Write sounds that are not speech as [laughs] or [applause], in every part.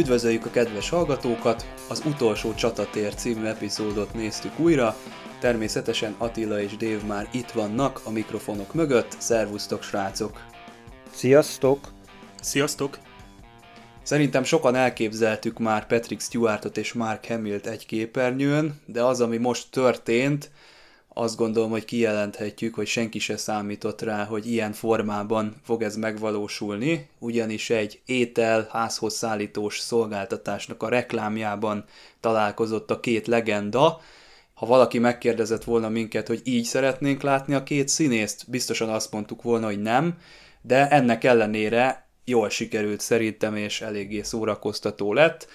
Üdvözöljük a kedves hallgatókat! Az Utolsó Csatatér című epizódot néztük újra. Természetesen Attila és Dév már itt vannak a mikrofonok mögött. Szervusztok, srácok! Sziasztok! Sziasztok! Szerintem sokan elképzeltük már Patrick Stewartot és Mark Hamilt egy képernyőn, de az, ami most történt, azt gondolom, hogy kijelenthetjük, hogy senki se számított rá, hogy ilyen formában fog ez megvalósulni, ugyanis egy étel házhoz szállítós szolgáltatásnak a reklámjában találkozott a két legenda. Ha valaki megkérdezett volna minket, hogy így szeretnénk látni a két színészt, biztosan azt mondtuk volna, hogy nem, de ennek ellenére jól sikerült szerintem, és eléggé szórakoztató lett.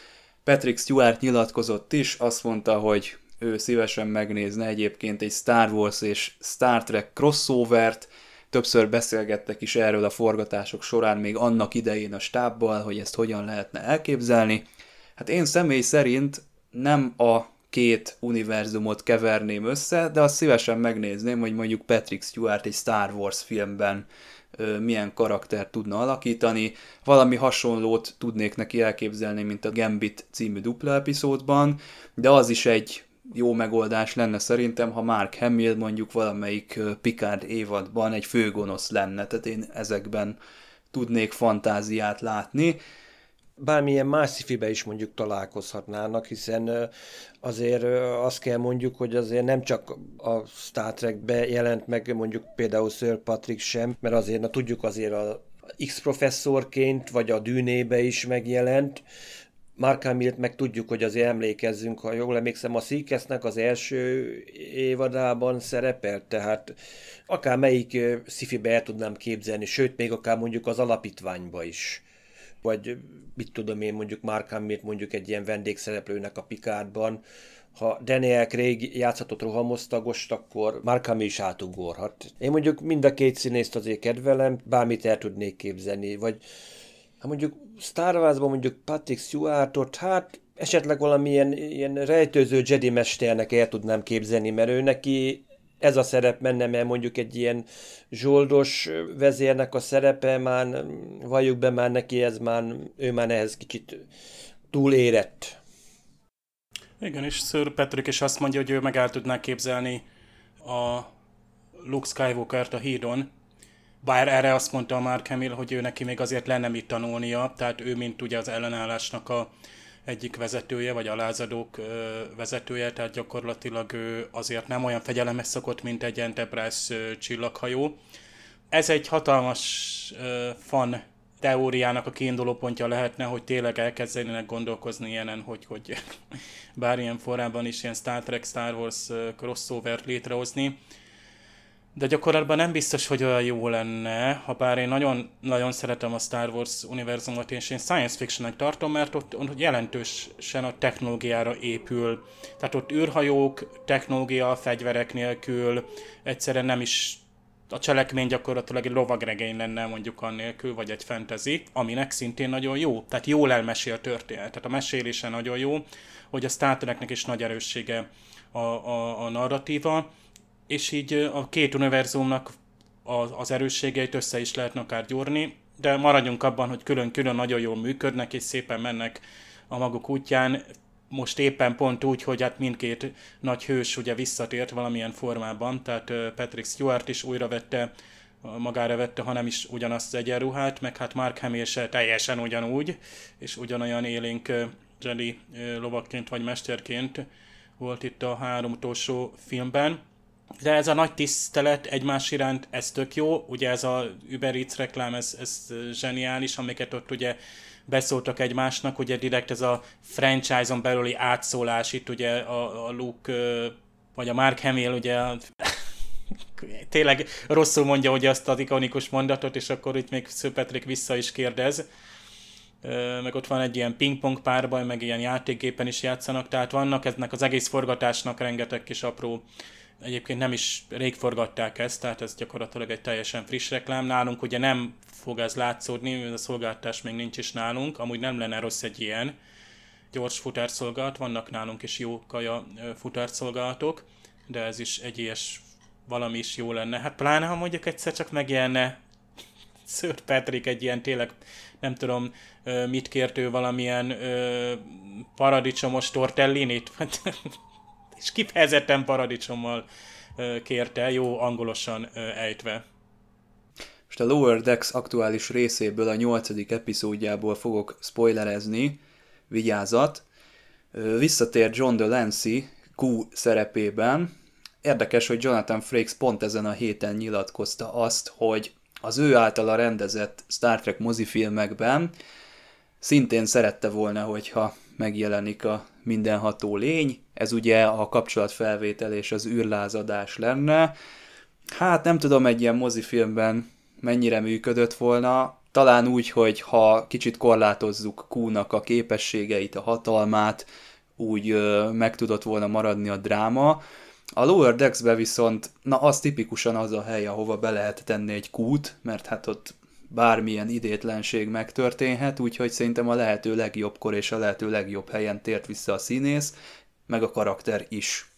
Patrick Stewart nyilatkozott is, azt mondta, hogy ő szívesen megnézne egyébként egy Star Wars és Star Trek crossovert, többször beszélgettek is erről a forgatások során még annak idején a stábbal, hogy ezt hogyan lehetne elképzelni. Hát én személy szerint nem a két univerzumot keverném össze, de azt szívesen megnézném, hogy mondjuk Patrick Stewart egy Star Wars filmben milyen karaktert tudna alakítani. Valami hasonlót tudnék neki elképzelni, mint a Gambit című dupla epizódban, de az is egy jó megoldás lenne szerintem, ha Mark Hamill mondjuk valamelyik Picard évadban egy főgonosz lenne, tehát én ezekben tudnék fantáziát látni. Bármilyen más szifibe is mondjuk találkozhatnának, hiszen azért azt kell mondjuk, hogy azért nem csak a Star Trekbe jelent meg mondjuk például Sir Patrick sem, mert azért na, tudjuk azért a X professzorként, vagy a dűnébe is megjelent, Mark Hamilt meg tudjuk, hogy azért emlékezzünk, ha jól emlékszem, a Szíkesznek az első évadában szerepelt, tehát akár melyik szifibe el tudnám képzelni, sőt, még akár mondjuk az alapítványba is. Vagy mit tudom én, mondjuk Mark Hamilt mondjuk egy ilyen vendégszereplőnek a Pikárban, ha Daniel Craig játszhatott rohamosztagost, akkor Mark Hamill is átugorhat. Én mondjuk mind a két színészt azért kedvelem, bármit el tudnék képzelni, vagy ha mondjuk Star Wars-ban mondjuk Patrick Stewartot, hát esetleg valamilyen ilyen rejtőző Jedi mesternek el tudnám képzelni, mert ő neki ez a szerep menne, mert mondjuk egy ilyen zsoldos vezérnek a szerepe már, valljuk be már neki, ez már, ő már ehhez kicsit túl érett. Igen, és Sir Patrick is azt mondja, hogy ő meg el tudná képzelni a Luke Skywalker-t a hídon, bár erre azt mondta a Mark Hamill, hogy ő neki még azért lenne mit tanulnia, tehát ő, mint ugye az ellenállásnak a egyik vezetője, vagy a lázadók vezetője, tehát gyakorlatilag ő azért nem olyan fegyelemes szokott, mint egy Enterprise csillaghajó. Ez egy hatalmas fan teóriának a kiinduló pontja lehetne, hogy tényleg elkezdenének gondolkozni ilyenen, hogy, hogy [laughs] bár ilyen forrában is ilyen Star Trek, Star Wars crossover létrehozni de gyakorlatban nem biztos, hogy olyan jó lenne, ha bár én nagyon, nagyon szeretem a Star Wars univerzumot, és én science fictionnek tartom, mert ott, ott jelentősen a technológiára épül. Tehát ott űrhajók, technológia, fegyverek nélkül, egyszerűen nem is a cselekmény gyakorlatilag egy lovagregény lenne mondjuk annélkül, vagy egy fantasy, aminek szintén nagyon jó. Tehát jól elmesél történet. Tehát a mesélése nagyon jó, hogy a Star Treknek is nagy erőssége a, a, a narratíva és így a két univerzumnak az erősségeit össze is lehetne akár gyúrni, de maradjunk abban, hogy külön-külön nagyon jól működnek, és szépen mennek a maguk útján. Most éppen pont úgy, hogy hát mindkét nagy hős ugye visszatért valamilyen formában, tehát Patrick Stewart is újra vette, magára vette, hanem is ugyanazt az egyenruhát, meg hát Mark Hamill se teljesen ugyanúgy, és ugyanolyan élénk Jedi lovakként vagy mesterként volt itt a három utolsó filmben. De ez a nagy tisztelet egymás iránt, ez tök jó, ugye ez a Uber Eats reklám, ez, ez zseniális, amiket ott ugye beszóltak egymásnak, ugye direkt ez a franchise-on belüli átszólás, itt ugye a, a Luke, vagy a Mark Hamill, ugye [laughs] tényleg rosszul mondja ugye azt az ikonikus mondatot, és akkor itt még Sir Patrick vissza is kérdez, meg ott van egy ilyen pingpong párbaj, meg ilyen játékgépen is játszanak, tehát vannak eznek az egész forgatásnak rengeteg kis apró Egyébként nem is rég forgatták ezt, tehát ez gyakorlatilag egy teljesen friss reklám. Nálunk ugye nem fog ez látszódni, mert a szolgáltatás még nincs is nálunk, amúgy nem lenne rossz egy ilyen gyors futárszolgálat, vannak nálunk is jó kaja futárszolgálatok, de ez is egy ilyes valami is jó lenne. Hát pláne, ha mondjuk egyszer csak megjelenne Sir Patrick egy ilyen tényleg, nem tudom, mit kért ő, valamilyen ö, paradicsomos tortellinit, [laughs] és kifejezetten paradicsommal kérte, jó angolosan ejtve. Most a Lower Decks aktuális részéből, a nyolcadik epizódjából fogok spoilerezni, vigyázat. Visszatér John Delancey Q szerepében. Érdekes, hogy Jonathan Frakes pont ezen a héten nyilatkozta azt, hogy az ő általa rendezett Star Trek mozifilmekben szintén szerette volna, hogyha megjelenik a mindenható lény. Ez ugye a kapcsolatfelvétel és az űrlázadás lenne. Hát nem tudom, egy ilyen mozifilmben mennyire működött volna. Talán úgy, hogy ha kicsit korlátozzuk Kúnak a képességeit, a hatalmát, úgy ö, meg tudott volna maradni a dráma. A Lower Decks-be viszont, na az tipikusan az a hely, ahova be lehet tenni egy kút, mert hát ott bármilyen idétlenség megtörténhet, úgyhogy szerintem a lehető legjobbkor és a lehető legjobb helyen tért vissza a színész, meg a karakter is.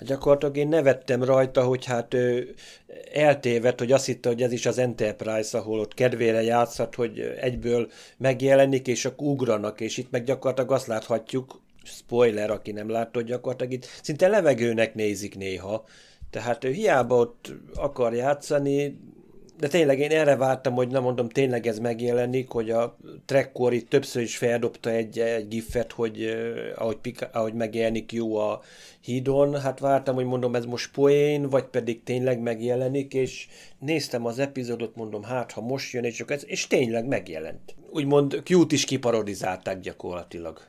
Gyakorlatilag én nevettem rajta, hogy hát ő eltévedt, hogy azt hitte, hogy ez is az Enterprise, ahol ott kedvére játszhat, hogy egyből megjelenik, és akkor ugranak, és itt meg gyakorlatilag azt láthatjuk, spoiler, aki nem látta, hogy gyakorlatilag itt szinte levegőnek nézik néha. Tehát ő hiába ott akar játszani, de tényleg én erre vártam, hogy nem mondom, tényleg ez megjelenik, hogy a Trekkor itt többször is feldobta egy, egy gifet, hogy ahogy, pika, ahogy megjelenik jó a hídon, hát vártam, hogy mondom, ez most poén, vagy pedig tényleg megjelenik, és néztem az epizódot, mondom, hát ha most jön, és csak ez, és tényleg megjelent. Úgymond Q-t is kiparodizálták gyakorlatilag.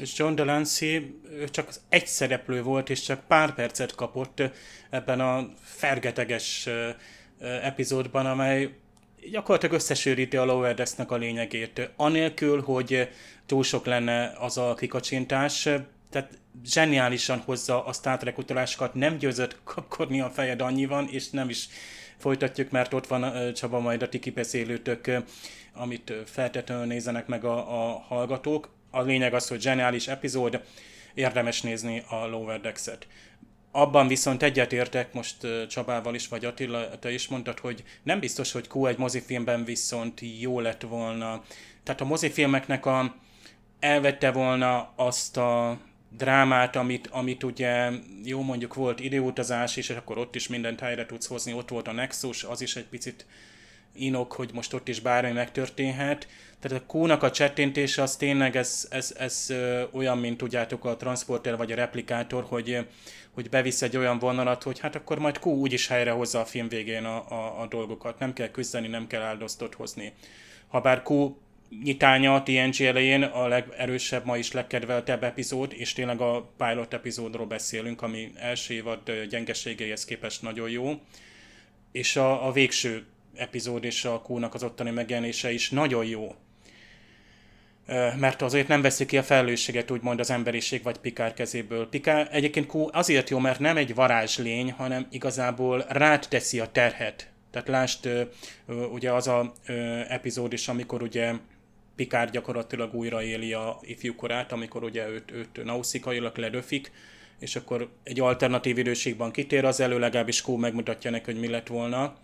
És John Delancey csak egy szereplő volt, és csak pár percet kapott ebben a fergeteges epizódban, amely gyakorlatilag összesűríti a Lower Decks-nek a lényegét. Anélkül, hogy túl sok lenne az a kikacsintás, tehát zseniálisan hozza a Star Trek utalásokat, nem győzött [laughs] kapkodni a fejed annyivan, és nem is folytatjuk, mert ott van Csaba majd a ti kibeszélőtök, amit feltétlenül nézenek meg a, a hallgatók. A lényeg az, hogy zseniális epizód, érdemes nézni a Lower Decks-et. Abban viszont egyetértek most Csabával is, vagy Attila, te is mondtad, hogy nem biztos, hogy Q egy mozifilmben viszont jó lett volna. Tehát a mozifilmeknek a, elvette volna azt a drámát, amit, amit ugye jó mondjuk volt időutazás, és akkor ott is mindent helyre tudsz hozni, ott volt a Nexus, az is egy picit inok, hogy most ott is bármi megtörténhet. Tehát a Q-nak a csettintése az tényleg ez, ez, ez olyan, mint tudjátok a transporter vagy a replikátor, hogy, hogy bevisz egy olyan vonalat, hogy hát akkor majd Q úgyis helyrehozza a film végén a, a, a dolgokat. Nem kell küzdeni, nem kell áldoztot hozni. Habár Q nyitánya a TNG elején a legerősebb, ma is legkedveltebb epizód, és tényleg a pilot epizódról beszélünk, ami első évad gyengeségeihez képest nagyon jó. És a, a végső epizód és a Q-nak az ottani megjelenése is nagyon jó. Mert azért nem veszik ki a felelősséget úgymond az emberiség vagy Pikár kezéből. Pikár egyébként Q azért jó, mert nem egy varázslény, hanem igazából rád teszi a terhet. Tehát lásd, ugye az a epizód is, amikor ugye Pikár gyakorlatilag újraéli a ifjúkorát, amikor ugye őt, őt nauszikailag ledöfik, és akkor egy alternatív időségben kitér az elő, legalábbis Q megmutatja neki, hogy mi lett volna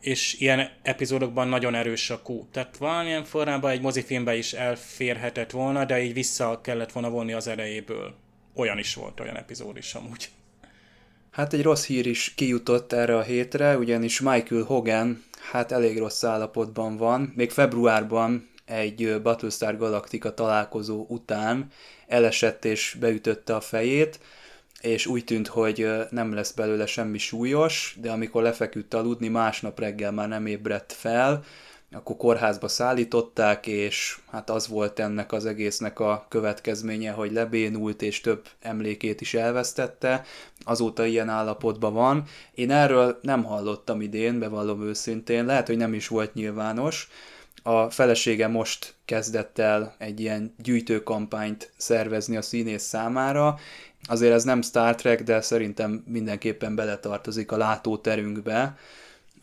és ilyen epizódokban nagyon erős a Q. Tehát valamilyen formában egy mozifilmbe is elférhetett volna, de így vissza kellett volna vonni az erejéből. Olyan is volt, olyan epizód is amúgy. Hát egy rossz hír is kijutott erre a hétre, ugyanis Michael Hogan hát elég rossz állapotban van. Még februárban egy Battlestar Galactica találkozó után elesett és beütötte a fejét, és úgy tűnt, hogy nem lesz belőle semmi súlyos, de amikor lefeküdt aludni, másnap reggel már nem ébredt fel, akkor kórházba szállították, és hát az volt ennek az egésznek a következménye, hogy lebénult, és több emlékét is elvesztette. Azóta ilyen állapotban van. Én erről nem hallottam idén, bevallom őszintén, lehet, hogy nem is volt nyilvános. A felesége most kezdett el egy ilyen gyűjtőkampányt szervezni a színész számára. Azért ez nem Star Trek, de szerintem mindenképpen beletartozik a látóterünkbe.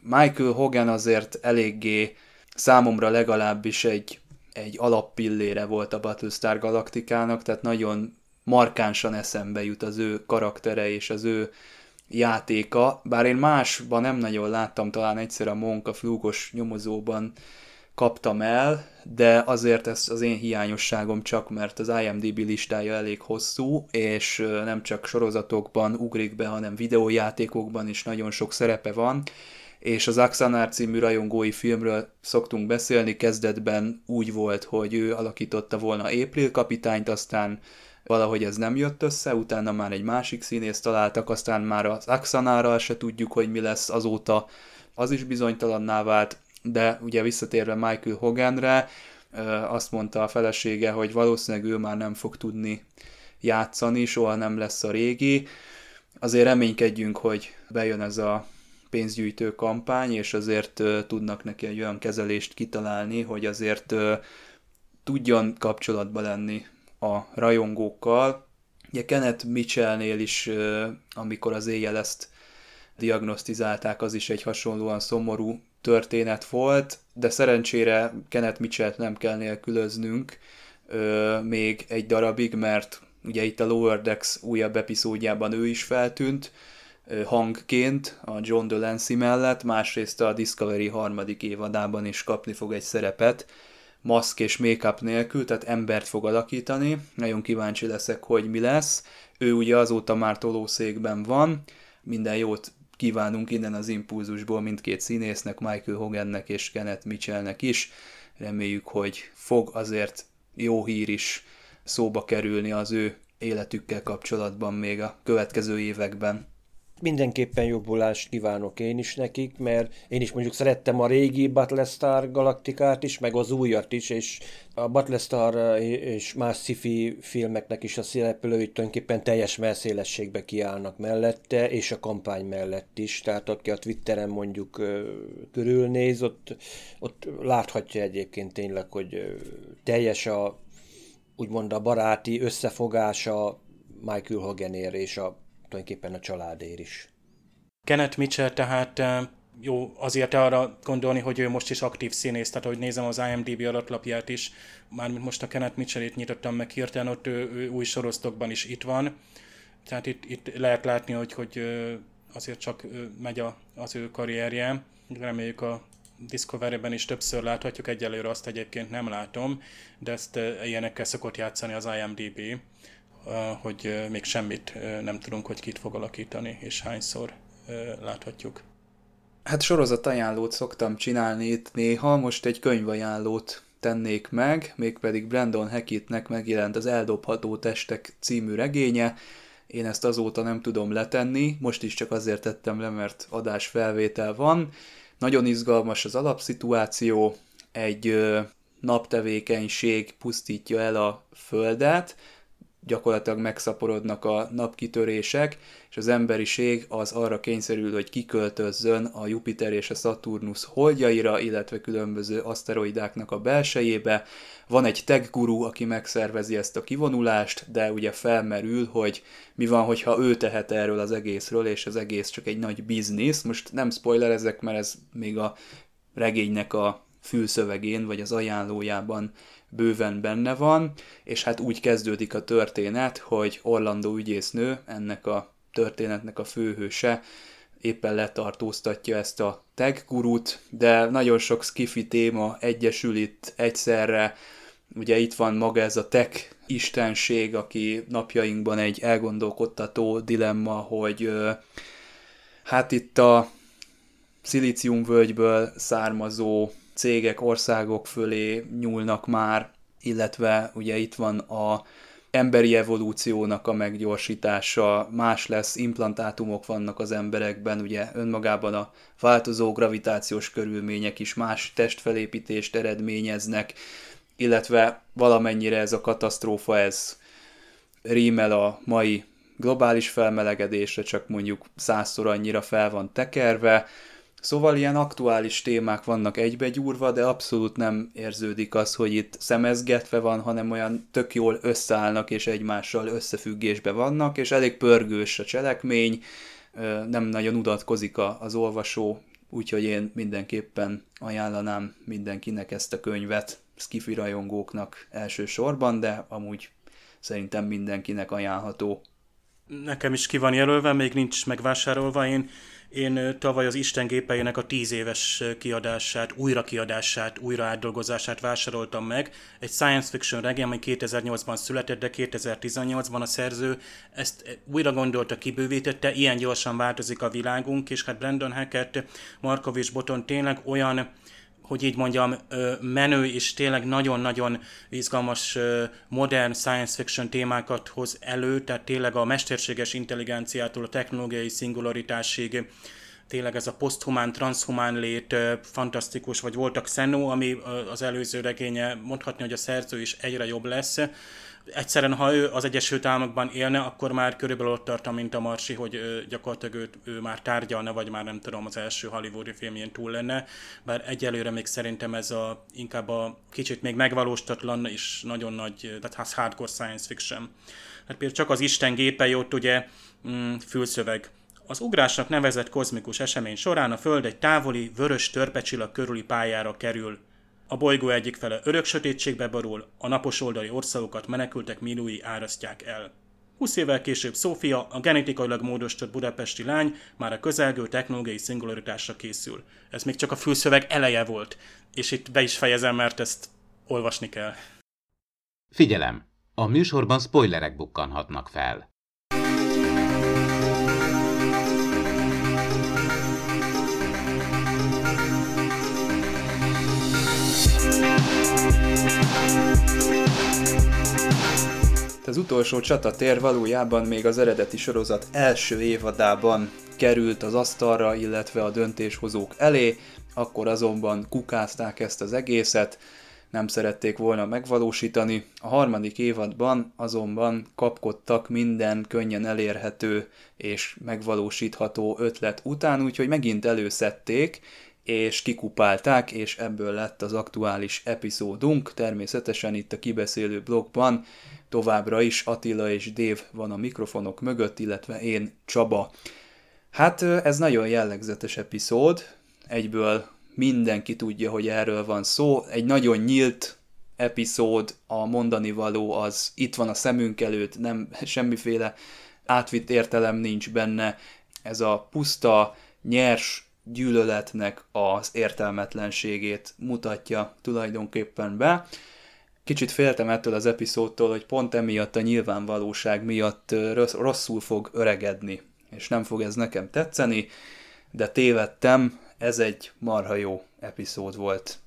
Michael Hogan azért eléggé számomra legalábbis egy, egy alappillére volt a Battlestar Galaktikának, tehát nagyon markánsan eszembe jut az ő karaktere és az ő játéka, bár én másban nem nagyon láttam, talán egyszer a Monka flúgos nyomozóban kaptam el, de azért ez az én hiányosságom csak, mert az IMDb listája elég hosszú, és nem csak sorozatokban ugrik be, hanem videójátékokban is nagyon sok szerepe van, és az Axanar című rajongói filmről szoktunk beszélni, kezdetben úgy volt, hogy ő alakította volna April kapitányt, aztán valahogy ez nem jött össze, utána már egy másik színész találtak, aztán már az Axanárral se tudjuk, hogy mi lesz azóta, az is bizonytalanná vált, de ugye visszatérve Michael Hoganre, azt mondta a felesége, hogy valószínűleg ő már nem fog tudni játszani, soha nem lesz a régi. Azért reménykedjünk, hogy bejön ez a pénzgyűjtő kampány, és azért tudnak neki egy olyan kezelést kitalálni, hogy azért tudjon kapcsolatba lenni a rajongókkal. Ugye Kenneth Mitchellnél is, amikor az éjjel ezt diagnosztizálták, az is egy hasonlóan szomorú történet volt, de szerencsére Kenneth Mitchell-t nem kell nélkülöznünk ö, még egy darabig, mert ugye itt a Lower Decks újabb epizódjában ő is feltűnt ö, hangként a John Delancey mellett, másrészt a Discovery harmadik évadában is kapni fog egy szerepet, maszk és make-up nélkül, tehát embert fog alakítani. Nagyon kíváncsi leszek, hogy mi lesz. Ő ugye azóta már tolószékben van, minden jót kívánunk innen az impulzusból mindkét színésznek, Michael Hogannek és Kenneth Mitchellnek is. Reméljük, hogy fog azért jó hír is szóba kerülni az ő életükkel kapcsolatban még a következő években mindenképpen jobbulást kívánok én is nekik, mert én is mondjuk szerettem a régi Battlestar galaktikát is, meg az újat is, és a Battlestar és más sci filmeknek is a szereplői tulajdonképpen teljes melszélességbe kiállnak mellette, és a kampány mellett is, tehát aki a Twitteren mondjuk körülnéz, ott, ott láthatja egyébként tényleg, hogy teljes a úgymond a baráti összefogása Michael Hoganér és a tulajdonképpen a családér is. Kenneth Mitchell tehát jó azért arra gondolni, hogy ő most is aktív színész, tehát hogy nézem az IMDb adatlapját is, mármint most a Kenneth Mitchell-ét nyitottam meg hirtelen, ott ő, ő új sorosztokban is itt van, tehát itt, itt lehet látni, hogy, hogy azért csak megy a, az ő karrierje, reméljük a Discovery-ben is többször láthatjuk, egyelőre azt egyébként nem látom, de ezt ilyenekkel szokott játszani az IMDb hogy még semmit nem tudunk, hogy kit fog alakítani, és hányszor láthatjuk. Hát sorozat ajánlót szoktam csinálni itt néha, most egy könyvajánlót tennék meg, mégpedig Brandon Hackettnek megjelent az Eldobható testek című regénye. Én ezt azóta nem tudom letenni, most is csak azért tettem le, mert adásfelvétel van. Nagyon izgalmas az alapszituáció, egy naptevékenység pusztítja el a Földet, gyakorlatilag megszaporodnak a napkitörések, és az emberiség az arra kényszerül, hogy kiköltözzön a Jupiter és a Saturnus holdjaira, illetve különböző aszteroidáknak a belsejébe. Van egy tech guru, aki megszervezi ezt a kivonulást, de ugye felmerül, hogy mi van, hogyha ő tehet erről az egészről, és az egész csak egy nagy biznisz. Most nem spoilerezek, mert ez még a regénynek a fülszövegén, vagy az ajánlójában bőven benne van, és hát úgy kezdődik a történet, hogy Orlandó ügyésznő, ennek a történetnek a főhőse, éppen letartóztatja ezt a tech gurut, de nagyon sok skifi téma egyesül itt egyszerre, ugye itt van maga ez a tech istenség, aki napjainkban egy elgondolkodtató dilemma, hogy hát itt a szilíciumvölgyből származó cégek, országok fölé nyúlnak már, illetve ugye itt van a emberi evolúciónak a meggyorsítása, más lesz, implantátumok vannak az emberekben, ugye önmagában a változó gravitációs körülmények is más testfelépítést eredményeznek, illetve valamennyire ez a katasztrófa, ez rímel a mai globális felmelegedésre, csak mondjuk százszor annyira fel van tekerve, Szóval ilyen aktuális témák vannak egybegyúrva, de abszolút nem érződik az, hogy itt szemezgetve van, hanem olyan tök jól összeállnak és egymással összefüggésbe vannak, és elég pörgős a cselekmény, nem nagyon udatkozik az olvasó, úgyhogy én mindenképpen ajánlanám mindenkinek ezt a könyvet, skifi rajongóknak elsősorban, de amúgy szerintem mindenkinek ajánlható. Nekem is ki van jelölve, még nincs megvásárolva. Én én tavaly az Isten gépeinek a tíz éves kiadását, újra kiadását, újra átdolgozását vásároltam meg. Egy science fiction regény, ami 2008-ban született, de 2018-ban a szerző ezt újra gondolta, kibővítette, ilyen gyorsan változik a világunk, és hát Brandon Hackett, Markovics Boton tényleg olyan hogy így mondjam, menő és tényleg nagyon-nagyon izgalmas modern science fiction témákat hoz elő, tehát tényleg a mesterséges intelligenciától a technológiai szingularitásig, tényleg ez a poszthumán, transhumán lét fantasztikus, vagy voltak Xeno, ami az előző regénye, mondhatni, hogy a szerző is egyre jobb lesz, egyszerűen, ha ő az Egyesült Államokban élne, akkor már körülbelül ott tartom, mint a Marsi, hogy gyakorlatilag ő, ő már tárgyalna, vagy már nem tudom, az első hollywoodi filmjén túl lenne, bár egyelőre még szerintem ez a, inkább a kicsit még megvalósítatlan és nagyon nagy, tehát hardcore science fiction. Hát például csak az Isten gépei ott ugye mm, fülszöveg. Az ugrásnak nevezett kozmikus esemény során a Föld egy távoli, vörös törpecsillag körüli pályára kerül. A bolygó egyik fele örök sötétségbe borul, a napos oldali országokat menekültek milliói árasztják el. 20 évvel később Szófia, a genetikailag módosított budapesti lány már a közelgő technológiai szingularitásra készül. Ez még csak a fülszöveg eleje volt, és itt be is fejezem, mert ezt olvasni kell. Figyelem! A műsorban spoilerek bukkanhatnak fel. Az utolsó csatatér valójában még az eredeti sorozat első évadában került az asztalra, illetve a döntéshozók elé, akkor azonban kukázták ezt az egészet, nem szerették volna megvalósítani. A harmadik évadban azonban kapkodtak minden könnyen elérhető és megvalósítható ötlet után, úgyhogy megint előszedték, és kikupálták, és ebből lett az aktuális epizódunk. Természetesen itt a kibeszélő blogban továbbra is Attila és Dév van a mikrofonok mögött, illetve én Csaba. Hát ez nagyon jellegzetes epizód, egyből mindenki tudja, hogy erről van szó, egy nagyon nyílt epizód, a mondani való az itt van a szemünk előtt, nem [laughs] semmiféle átvitt értelem nincs benne, ez a puszta, nyers gyűlöletnek az értelmetlenségét mutatja tulajdonképpen be. Kicsit féltem ettől az epizódtól, hogy pont emiatt a nyilvánvalóság miatt rosszul fog öregedni, és nem fog ez nekem tetszeni, de tévedtem, ez egy marha jó epizód volt.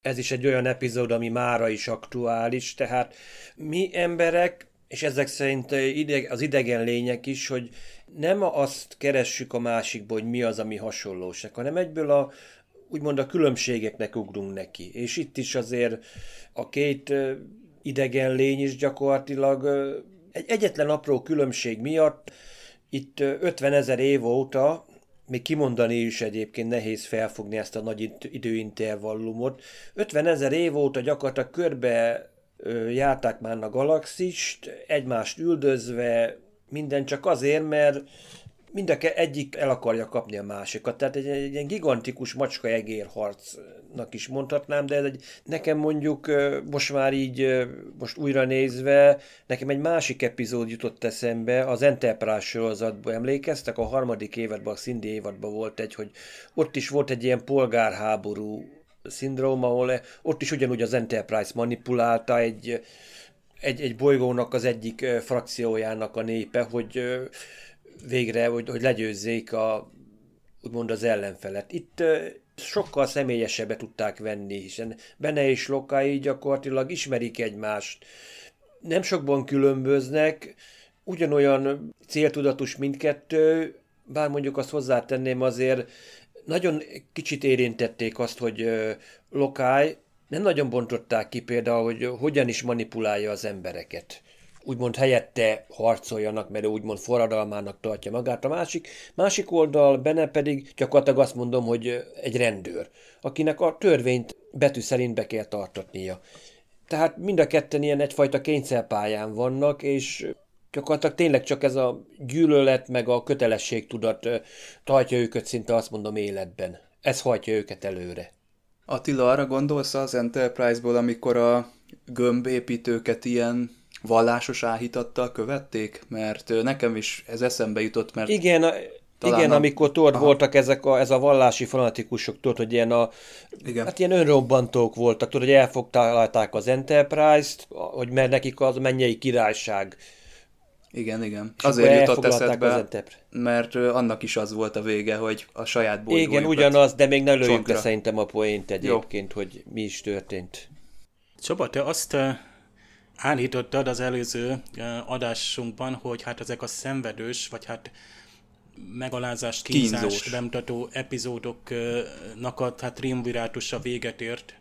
Ez is egy olyan epizód, ami mára is aktuális, tehát mi emberek, és ezek szerint az idegen lények is, hogy nem azt keressük a másikból, hogy mi az, ami hasonlóság, hanem egyből a, úgymond a különbségeknek ugrunk neki. És itt is azért a két idegen lény is gyakorlatilag egy egyetlen apró különbség miatt itt 50 ezer év óta, még kimondani is egyébként nehéz felfogni ezt a nagy időintervallumot, 50 ezer év óta gyakorlatilag körbe járták már a galaxist, egymást üldözve, minden csak azért, mert mind a egyik el akarja kapni a másikat. Tehát egy, egy ilyen gigantikus macska egér harcnak is mondhatnám, de ez egy, nekem mondjuk most már így, most újra nézve, nekem egy másik epizód jutott eszembe, az Enterprise sorozatban emlékeztek, a harmadik évadban, a Cindy évadban volt egy, hogy ott is volt egy ilyen polgárháború szindróma, ahol ott is ugyanúgy az Enterprise manipulálta egy, egy, egy bolygónak az egyik frakciójának a népe, hogy végre, hogy, hogy legyőzzék a, úgymond az ellenfelet. Itt sokkal személyesebbet tudták venni, hiszen benne és Lokai gyakorlatilag ismerik egymást. Nem sokban különböznek, ugyanolyan céltudatos mindkettő, bár mondjuk azt hozzátenném azért, nagyon kicsit érintették azt, hogy Lokai nem nagyon bontották ki például, hogy hogyan is manipulálja az embereket úgymond helyette harcoljanak, mert ő úgymond forradalmának tartja magát. A másik, másik oldal benne pedig gyakorlatilag azt mondom, hogy egy rendőr, akinek a törvényt betű szerint be kell tartatnia. Tehát mind a ketten ilyen egyfajta kényszerpályán vannak, és gyakorlatilag tényleg csak ez a gyűlölet meg a kötelességtudat tartja őket szinte azt mondom életben. Ez hajtja őket előre. Attila, arra gondolsz az Enterprise-ból, amikor a gömbépítőket ilyen vallásos áhítattal követték? Mert nekem is ez eszembe jutott, mert... Igen, a, igen, a... amikor tudod, Aha. voltak ezek a, ez a vallási fanatikusok, tudod, hogy ilyen a, igen. hát ilyen önrobbantók voltak, tudod, hogy elfogtalálták az Enterprise-t, hogy mert nekik az mennyei királyság. Igen, igen. És Azért jutott eszedbe, mert annak is az volt a vége, hogy a saját bolygójukat Igen, ugyanaz, de még ne lőjünk le szerintem a poént egyébként, Jó. hogy mi is történt. Csaba, te azt állítottad az előző adásunkban, hogy hát ezek a szenvedős, vagy hát megalázást, kínzást Kínzós. bemutató epizódoknak a hát triumvirátusa véget ért.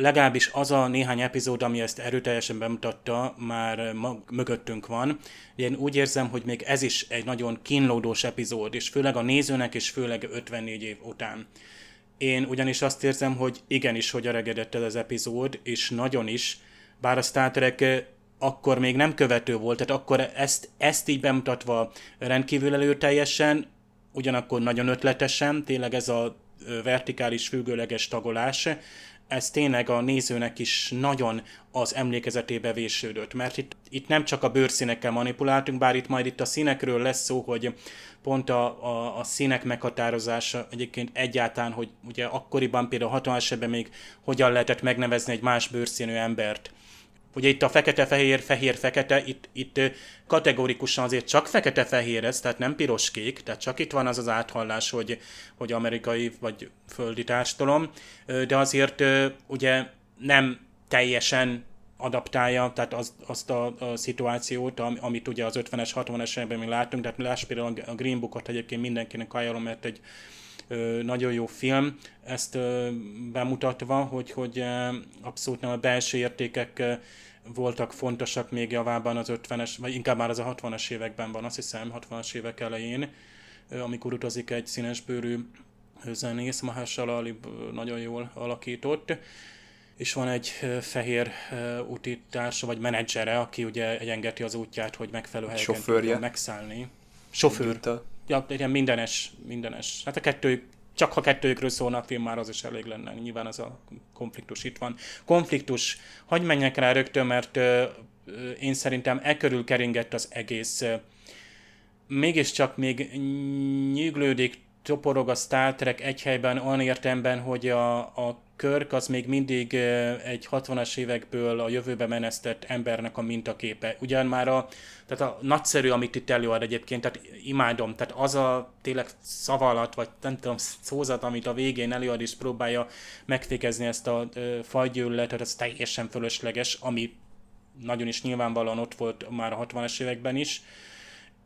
Legalábbis az a néhány epizód, ami ezt erőteljesen bemutatta, már mögöttünk van. Én úgy érzem, hogy még ez is egy nagyon kínlódós epizód, és főleg a nézőnek, és főleg 54 év után. Én ugyanis azt érzem, hogy igenis, hogy öregedett ez az epizód, és nagyon is, bár a Star Trek akkor még nem követő volt, tehát akkor ezt, ezt így bemutatva rendkívül előteljesen, ugyanakkor nagyon ötletesen, tényleg ez a vertikális függőleges tagolás, ez tényleg a nézőnek is nagyon az emlékezetébe vésődött, mert itt, itt nem csak a bőrszínekkel manipuláltunk, bár itt majd itt a színekről lesz szó, hogy pont a, a, a színek meghatározása egyébként egyáltalán, hogy ugye akkoriban például 60 esetben még hogyan lehetett megnevezni egy más bőrszínű embert, Ugye itt a fekete-fehér, fehér-fekete, itt, itt kategorikusan azért csak fekete-fehér ez, tehát nem piros-kék, tehát csak itt van az az áthallás, hogy, hogy amerikai vagy földi társadalom, de azért ugye nem teljesen adaptálja, tehát az, azt a, a szituációt, amit ugye az 50-es, 60-es években mi látunk, tehát láss például a Green Bookot egyébként mindenkinek ajánlom, mert egy ö, nagyon jó film, ezt ö, bemutatva, hogy, hogy ö, abszolút nem a belső értékek ö, voltak fontosak még javában az 50-es, vagy inkább már az a 60-as években van, azt hiszem, 60-as évek elején, amikor utazik egy színesbőrű zenész, Mahershala Ali nagyon jól alakított, és van egy fehér utitársa, vagy menedzsere, aki ugye egyengeti az útját, hogy megfelelő helyeken tudjon megszállni. Sofőr. Ja, ilyen mindenes, mindenes. Hát a kettő csak ha kettőjükről szólna a film, már az is elég lenne. Nyilván ez a konfliktus itt van. Konfliktus, hagyj menjek rá rögtön, mert ö, ö, én szerintem e körül keringett az egész. Mégiscsak még nyűglődik, toporog a Star Trek egy helyben olyan értemben, hogy a, a Körk az még mindig egy 60-as évekből a jövőbe menesztett embernek a mintaképe. Ugyan már a, tehát a nagyszerű, amit itt előad egyébként, tehát imádom, tehát az a tényleg szavalat, vagy nem tudom, szózat, amit a végén előad és próbálja megfékezni ezt a fajgyűlöletet, az teljesen fölösleges, ami nagyon is nyilvánvalóan ott volt már a 60-as években is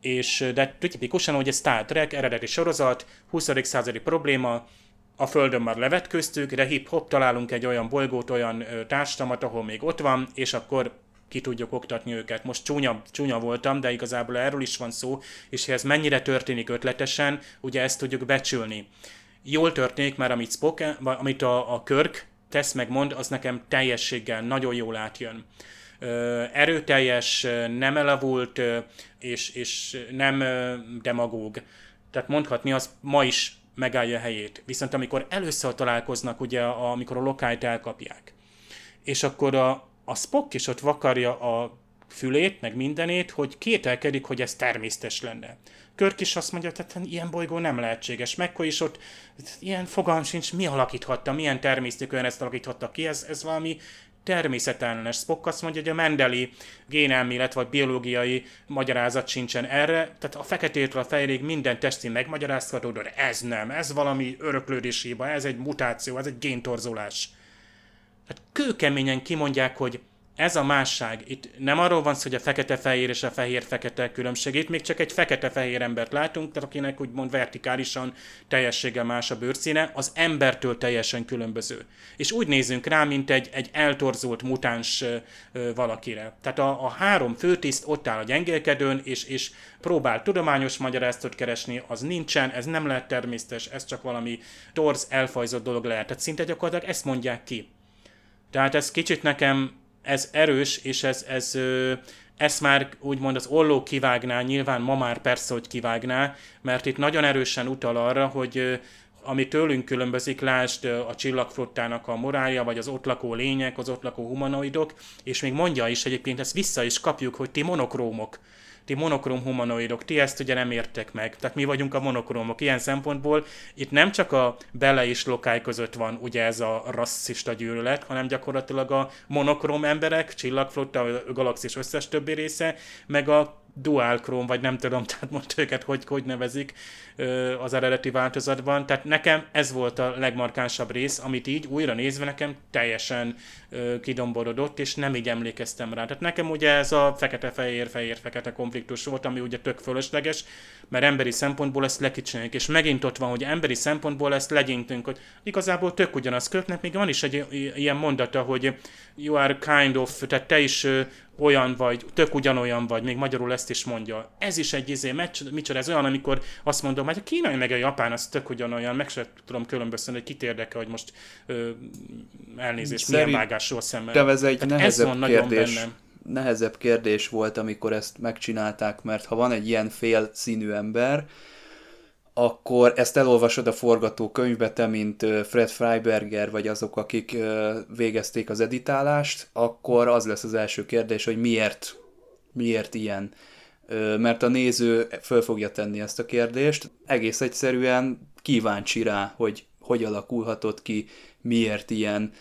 és de tipikusan, a Star Trek eredeti sorozat, 20. századi probléma, a Földön már levetköztük, de hip-hop találunk egy olyan bolygót, olyan társadalmat, ahol még ott van, és akkor ki tudjuk oktatni őket. Most csúnya, csúnya voltam, de igazából erről is van szó, és ez mennyire történik ötletesen, ugye ezt tudjuk becsülni. Jól történik, mert amit, Spock, amit a, a Körk tesz meg mond, az nekem teljességgel nagyon jól átjön. Erőteljes, nem elavult, és, és nem demagóg. Tehát mondhatni, az ma is megállja a helyét. Viszont amikor először találkoznak, ugye, amikor a lokájt elkapják, és akkor a, a Spock is ott vakarja a fülét, meg mindenét, hogy kételkedik, hogy ez természetes lenne. Körk is azt mondja, hogy hát ilyen bolygó nem lehetséges. Mekkor is ott ilyen fogalm sincs, mi alakíthatta, milyen természetűen ezt alakíthatta ki, ez, ez valami természetellenes. Spock azt mondja, hogy a Mendeli génelmélet vagy biológiai magyarázat sincsen erre, tehát a feketétől a fejéig minden testi megmagyarázható, de ez nem, ez valami öröklődési hiba, ez egy mutáció, ez egy géntorzulás. Tehát kőkeményen kimondják, hogy ez a másság. Itt nem arról van szó, hogy a fekete-fehér és a fehér-fekete különbség. Itt még csak egy fekete-fehér embert látunk, tehát akinek úgymond vertikálisan teljességgel más a bőrszíne, az embertől teljesen különböző. És úgy nézünk rá, mint egy, egy eltorzult mutáns ö, valakire. Tehát a, a három főtiszt ott áll a gyengélkedőn, és, és próbál tudományos magyarázatot keresni, az nincsen, ez nem lehet természetes, ez csak valami torz, elfajzott dolog lehet. Tehát szinte gyakorlatilag ezt mondják ki. Tehát ez kicsit nekem ez erős, és ez, ez, ez már úgymond az olló kivágná, nyilván ma már persze, hogy kivágná, mert itt nagyon erősen utal arra, hogy ami tőlünk különbözik, lásd a csillagflottának a morálja, vagy az ott lakó lények, az ott lakó humanoidok, és még mondja is egyébként, ezt vissza is kapjuk, hogy ti monokrómok ti monokrom humanoidok, ti ezt ugye nem értek meg. Tehát mi vagyunk a monokromok. Ilyen szempontból itt nem csak a bele és lokály között van ugye ez a rasszista gyűlölet, hanem gyakorlatilag a monokrom emberek, csillagflotta, a galaxis összes többi része, meg a dual chrome, vagy nem tudom, [laughs] tehát most őket hogy, hogy nevezik az eredeti változatban. Tehát nekem ez volt a legmarkánsabb rész, amit így újra nézve nekem teljesen kidomborodott, és nem így emlékeztem rá. Tehát nekem ugye ez a fekete-fehér, fehér-fekete konfliktus volt, ami ugye tök fölösleges, mert emberi szempontból ezt lekicsinyeljük, és megint ott van, hogy emberi szempontból ezt legyintünk, hogy igazából tök ugyanaz kötnek, még van is egy ilyen mondata, hogy you are kind of, tehát te is olyan vagy, tök ugyanolyan vagy, még magyarul ezt is mondja. Ez is egy izé, micsoda, ez olyan, amikor azt mondom, hogy a kínai meg a japán az tök ugyanolyan, meg sem tudom különböztetni, hogy kit érdekel, hogy most ö, elnézést, milyen vágásról szemmel. ez egy Tehát nehezebb ez van kérdés. Bennem. Nehezebb kérdés volt, amikor ezt megcsinálták, mert ha van egy ilyen fél színű ember, akkor ezt elolvasod a forgatókönyvbe, te, mint Fred Freiberger, vagy azok, akik végezték az editálást, akkor az lesz az első kérdés, hogy miért, miért ilyen. Mert a néző föl fogja tenni ezt a kérdést. Egész egyszerűen kíváncsi rá, hogy hogy alakulhatott ki, miért ilyen,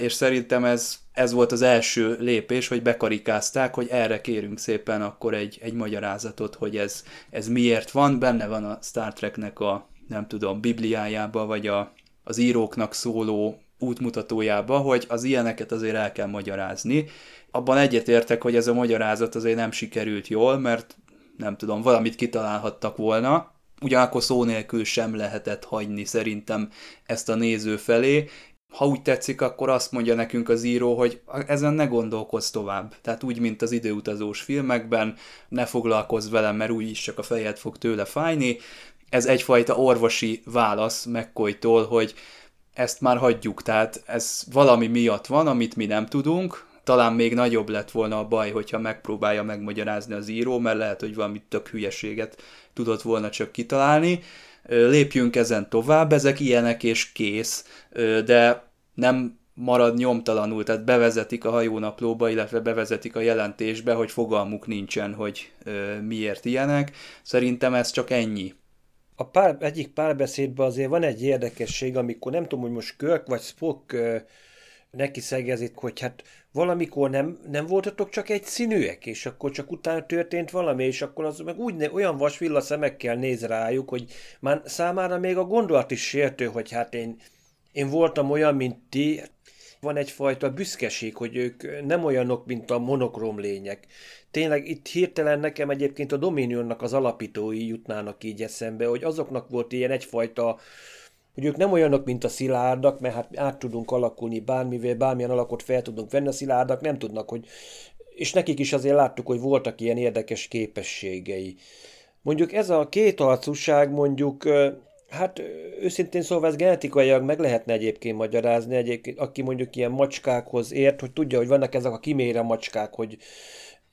és szerintem ez, ez volt az első lépés, hogy bekarikázták, hogy erre kérünk szépen akkor egy, egy magyarázatot, hogy ez, ez miért van, benne van a Star Treknek a, nem tudom, bibliájába, vagy a, az íróknak szóló útmutatójába, hogy az ilyeneket azért el kell magyarázni. Abban egyetértek, hogy ez a magyarázat azért nem sikerült jól, mert nem tudom, valamit kitalálhattak volna, ugyanakkor szó nélkül sem lehetett hagyni szerintem ezt a néző felé, ha úgy tetszik, akkor azt mondja nekünk az író, hogy ezen ne gondolkozz tovább. Tehát úgy, mint az időutazós filmekben, ne foglalkozz velem, mert úgyis csak a fejed fog tőle fájni. Ez egyfajta orvosi válasz McCoy-tól, hogy ezt már hagyjuk, tehát ez valami miatt van, amit mi nem tudunk, talán még nagyobb lett volna a baj, hogyha megpróbálja megmagyarázni az író, mert lehet, hogy valami tök hülyeséget tudott volna csak kitalálni, lépjünk ezen tovább, ezek ilyenek és kész, de nem marad nyomtalanul, tehát bevezetik a hajónaplóba, illetve bevezetik a jelentésbe, hogy fogalmuk nincsen, hogy miért ilyenek. Szerintem ez csak ennyi. A pár, egyik párbeszédben azért van egy érdekesség, amikor nem tudom, hogy most Körk vagy Spock neki szegezik, hogy hát valamikor nem, nem voltatok csak egy színűek, és akkor csak utána történt valami, és akkor az meg úgy olyan vasvilla szemekkel néz rájuk, hogy már számára még a gondolat is sértő, hogy hát én, én voltam olyan, mint ti, van egyfajta büszkeség, hogy ők nem olyanok, mint a monokrom lények. Tényleg itt hirtelen nekem egyébként a Dominionnak az alapítói jutnának így eszembe, hogy azoknak volt ilyen egyfajta hogy ők nem olyanok, mint a szilárdak, mert hát át tudunk alakulni bármivel, bármilyen alakot fel tudunk venni, a szilárdak nem tudnak, hogy és nekik is azért láttuk, hogy voltak ilyen érdekes képességei. Mondjuk ez a két arcúság mondjuk, hát őszintén szóval ez genetikailag meg lehetne egyébként magyarázni, egyébként, aki mondjuk ilyen macskákhoz ért, hogy tudja, hogy vannak ezek a kimére macskák, hogy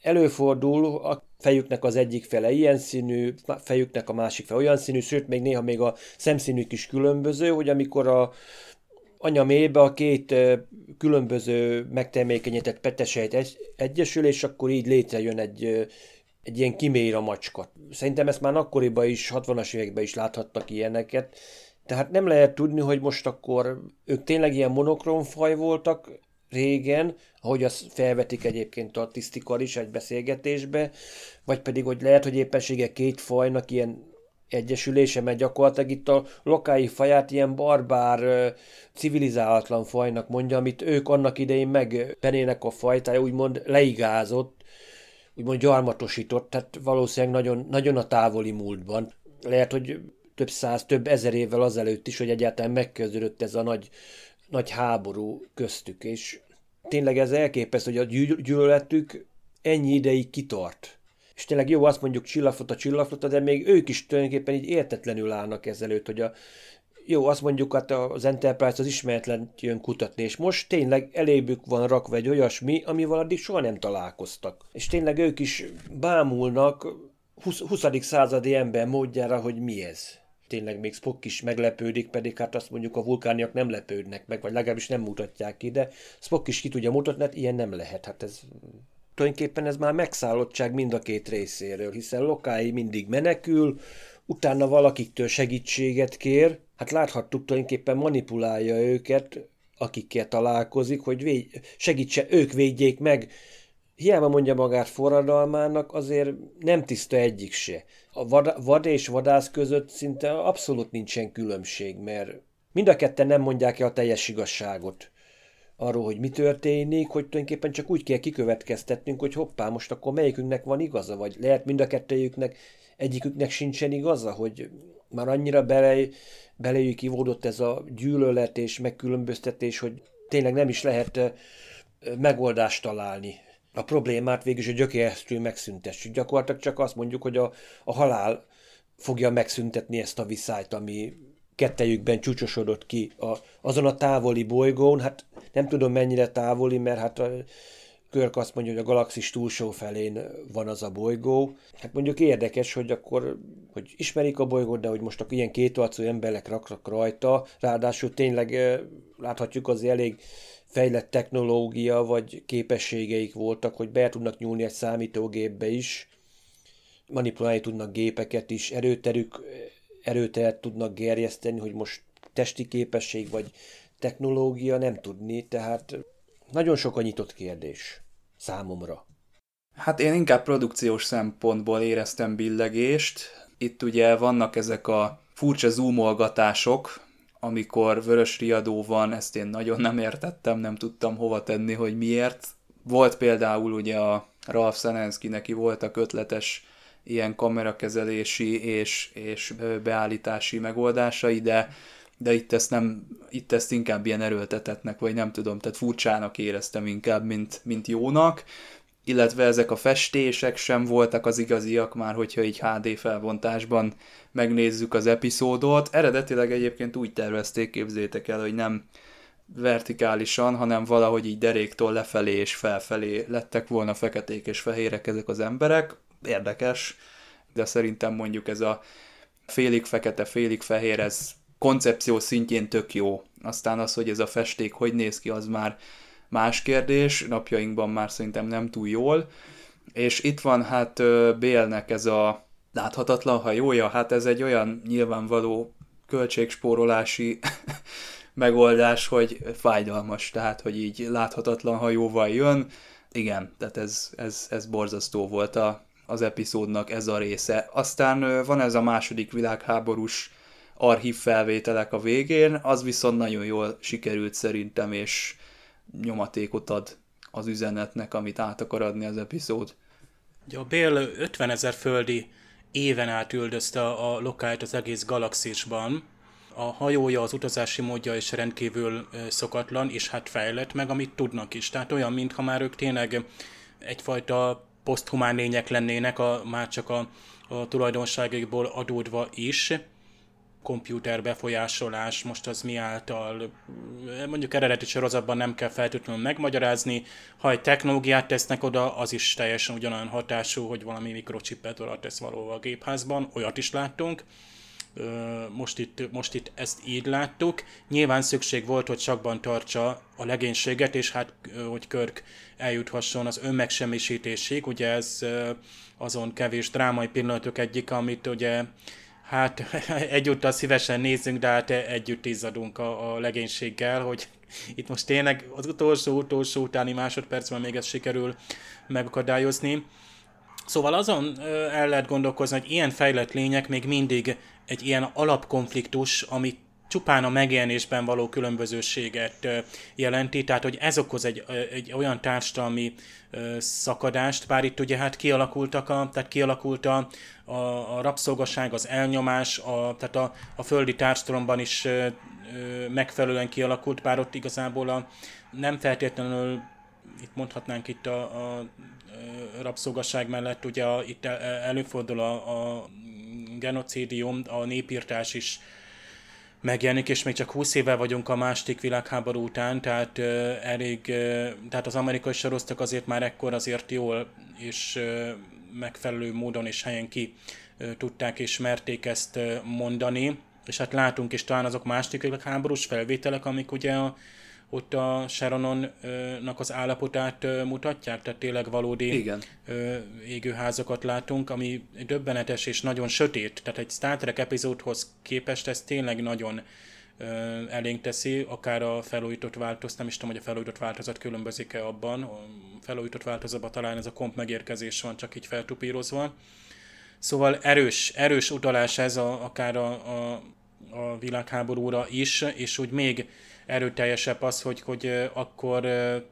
előfordul a fejüknek az egyik fele ilyen színű, fejüknek a másik fele olyan színű, sőt, még néha még a szemszínük is különböző, hogy amikor a anya mélybe a két különböző megtermékenyített petesejt egy, egyesül, és akkor így létrejön egy, egy ilyen kiméra macska. Szerintem ezt már akkoriban is, 60-as években is láthattak ilyeneket, tehát nem lehet tudni, hogy most akkor ők tényleg ilyen monokrom faj voltak, régen, ahogy azt felvetik egyébként a tisztikal is egy beszélgetésbe, vagy pedig, hogy lehet, hogy éppensége két fajnak ilyen egyesülése, mert gyakorlatilag itt a lokái faját ilyen barbár, civilizálatlan fajnak mondja, amit ők annak idején meg penének a fajtája úgymond leigázott, úgymond gyarmatosított, tehát valószínűleg nagyon, nagyon a távoli múltban. Lehet, hogy több száz, több ezer évvel azelőtt is, hogy egyáltalán megkezdődött ez a nagy, nagy háború köztük, és tényleg ez elképesztő, hogy a gyűlöletük ennyi ideig kitart. És tényleg jó, azt mondjuk csillagflota, csillagflota, de még ők is tulajdonképpen így értetlenül állnak ezelőtt, hogy a, jó, azt mondjuk, hát az Enterprise az ismeretlen jön kutatni, és most tényleg elébük van rakva egy olyasmi, amivel addig soha nem találkoztak. És tényleg ők is bámulnak 20. 20. századi ember módjára, hogy mi ez. Tényleg még Spock is meglepődik, pedig hát azt mondjuk a vulkániak nem lepődnek meg, vagy legalábbis nem mutatják ki, de Spock is ki tudja mutatni, hát ilyen nem lehet. Hát ez tulajdonképpen ez már megszállottság mind a két részéről, hiszen Lokái mindig menekül, utána valakiktől segítséget kér, hát láthattuk tulajdonképpen manipulálja őket, akikkel találkozik, hogy véd, segítse, ők védjék meg. Hiába mondja magát forradalmának, azért nem tiszta egyik se. A vad, vad és vadász között szinte abszolút nincsen különbség, mert mind a ketten nem mondják el a teljes igazságot arról, hogy mi történik, hogy tulajdonképpen csak úgy kell kikövetkeztetnünk, hogy hoppá, most akkor melyikünknek van igaza, vagy lehet mind a kettőjüknek, egyiküknek sincsen igaza, hogy már annyira bele, beléjük ivódott ez a gyűlölet és megkülönböztetés, hogy tényleg nem is lehet megoldást találni. A problémát végül is a gyökéresztül megszüntessük. Gyakorlatilag csak azt mondjuk, hogy a, a halál fogja megszüntetni ezt a viszályt, ami kettejükben csúcsosodott ki a, azon a távoli bolygón, hát nem tudom mennyire távoli, mert hát a Körk azt mondja, hogy a galaxis túlsó felén van az a bolygó. Hát mondjuk érdekes, hogy akkor, hogy ismerik a bolygót, de hogy most akkor ilyen kétarcú emberek raknak rajta, ráadásul tényleg láthatjuk az elég fejlett technológia vagy képességeik voltak, hogy be tudnak nyúlni egy számítógépbe is, manipulálni tudnak gépeket is, erőterük, erőteret tudnak gerjeszteni, hogy most testi képesség vagy technológia nem tudni, tehát nagyon sok a nyitott kérdés számomra. Hát én inkább produkciós szempontból éreztem billegést. Itt ugye vannak ezek a furcsa zoomolgatások, amikor vörös riadó van, ezt én nagyon nem értettem, nem tudtam hova tenni, hogy miért. Volt például ugye a Ralph Szenenszki, neki voltak ötletes ilyen kamerakezelési és, és beállítási megoldásai, de de itt ezt, nem, itt ezt inkább ilyen erőltetetnek, vagy nem tudom, tehát furcsának éreztem inkább, mint, mint jónak, illetve ezek a festések sem voltak az igaziak már, hogyha így HD felbontásban megnézzük az epizódot. Eredetileg egyébként úgy tervezték, képzétek el, hogy nem vertikálisan, hanem valahogy így deréktól lefelé és felfelé lettek volna feketék és fehérek ezek az emberek. Érdekes, de szerintem mondjuk ez a félig fekete, félig fehér, ez koncepció szintjén tök jó. Aztán az, hogy ez a festék hogy néz ki, az már más kérdés, napjainkban már szerintem nem túl jól. És itt van hát Bélnek ez a láthatatlan hajója, hát ez egy olyan nyilvánvaló költségspórolási [laughs] megoldás, hogy fájdalmas, tehát hogy így láthatatlan hajóval jön. Igen, tehát ez, ez, ez borzasztó volt a, az epizódnak ez a része. Aztán van ez a második világháborús archív felvételek a végén, az viszont nagyon jól sikerült szerintem, és nyomatékot ad az üzenetnek, amit át akar adni az epizód. Ugye a Bél 50 ezer földi éven át üldözte a lokájt az egész galaxisban. A hajója, az utazási módja is rendkívül szokatlan, és hát fejlett meg, amit tudnak is. Tehát olyan, mintha már ők tényleg egyfajta poszthumán lények lennének, a, már csak a, a tulajdonságokból adódva is komputer befolyásolás, most az mi által, mondjuk eredeti sorozatban nem kell feltétlenül megmagyarázni, ha egy technológiát tesznek oda, az is teljesen ugyanolyan hatású, hogy valami mikrocsipet oda tesz valóval a gépházban, olyat is láttunk. Most itt, most itt ezt így láttuk. Nyilván szükség volt, hogy sakban tartsa a legénységet, és hát, hogy Körk eljuthasson az önmegsemmisítésig. Ugye ez azon kevés drámai pillanatok egyik, amit ugye Hát [laughs] egyúttal szívesen nézzünk, de hát együtt izzadunk a, a legénységgel, hogy [laughs] itt most tényleg az utolsó-utolsó utáni másodpercben még ezt sikerül megakadályozni. Szóval azon el lehet gondolkozni, hogy ilyen fejlett lények még mindig egy ilyen alapkonfliktus, amit csupán a megjelenésben való különbözőséget jelenti, tehát hogy ez okoz egy, egy olyan társadalmi szakadást, bár itt ugye hát kialakultak a, tehát kialakult a, a, a rabszolgaság, az elnyomás, a, tehát a, a földi társadalomban is megfelelően kialakult, bár ott igazából a, nem feltétlenül, itt mondhatnánk itt a, a rabszolgaság mellett, ugye a, itt előfordul a, a genocidium, a népírtás is megjelenik, és még csak 20 éve vagyunk a második világháború után, tehát uh, elég, uh, tehát az amerikai sorosztok azért már ekkor azért jól és uh, megfelelő módon és helyen ki uh, tudták és merték ezt uh, mondani, és hát látunk is talán azok második világháborús felvételek, amik ugye a, ott a Sharononnak az állapotát mutatják, tehát tényleg valódi Igen. égőházakat látunk, ami döbbenetes és nagyon sötét, tehát egy Star Trek epizódhoz képest ez tényleg nagyon elénk teszi, akár a felújított változat, nem is tudom, hogy a felújított változat különbözik-e abban, a felújított változatban talán ez a komp megérkezés van csak így feltupírozva. Szóval erős, erős utalás ez a, akár a, a, a világháborúra is, és úgy még erőteljesebb az, hogy, hogy akkor,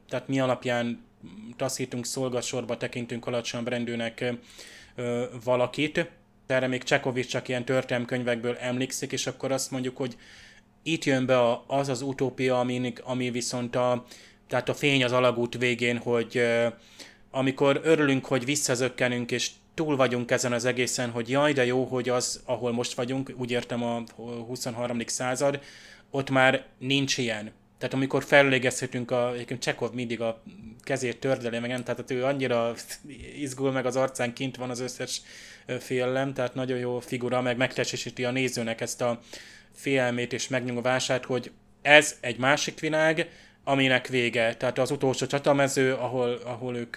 tehát mi alapján taszítunk szolgasorba, tekintünk alacsony rendőnek valakit. Erre még Csekovics csak ilyen történelmkönyvekből emlékszik, és akkor azt mondjuk, hogy itt jön be az az utópia, ami, ami viszont a, tehát a fény az alagút végén, hogy amikor örülünk, hogy visszazökkenünk, és túl vagyunk ezen az egészen, hogy jaj, de jó, hogy az, ahol most vagyunk, úgy értem a 23. század, ott már nincs ilyen. Tehát amikor felülégezhetünk, a, egyébként Csekov mindig a kezét tördeli, meg nem, tehát ő annyira izgul, meg az arcán kint van az összes félelem, tehát nagyon jó figura, meg megtestesíti a nézőnek ezt a félelmét és megnyugvását, hogy ez egy másik világ, aminek vége. Tehát az utolsó csatamező, ahol, ahol ők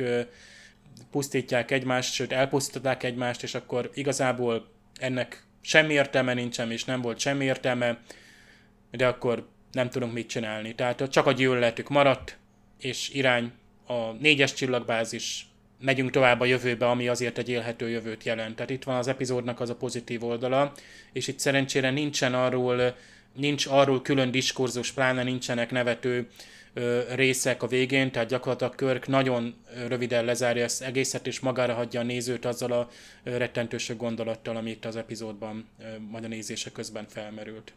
pusztítják egymást, sőt elpusztították egymást, és akkor igazából ennek semmi értelme nincsen, és nem volt semmi értelme, de akkor nem tudunk mit csinálni. Tehát csak a gyűlöletük maradt, és irány a négyes csillagbázis, megyünk tovább a jövőbe, ami azért egy élhető jövőt jelent. Tehát itt van az epizódnak az a pozitív oldala, és itt szerencsére nincsen arról, nincs arról külön diskurzus, pláne nincsenek nevető ö, részek a végén, tehát gyakorlatilag Körk nagyon röviden lezárja ezt egészet, és magára hagyja a nézőt azzal a rettentősök gondolattal, ami itt az epizódban ö, majd a nézése közben felmerült.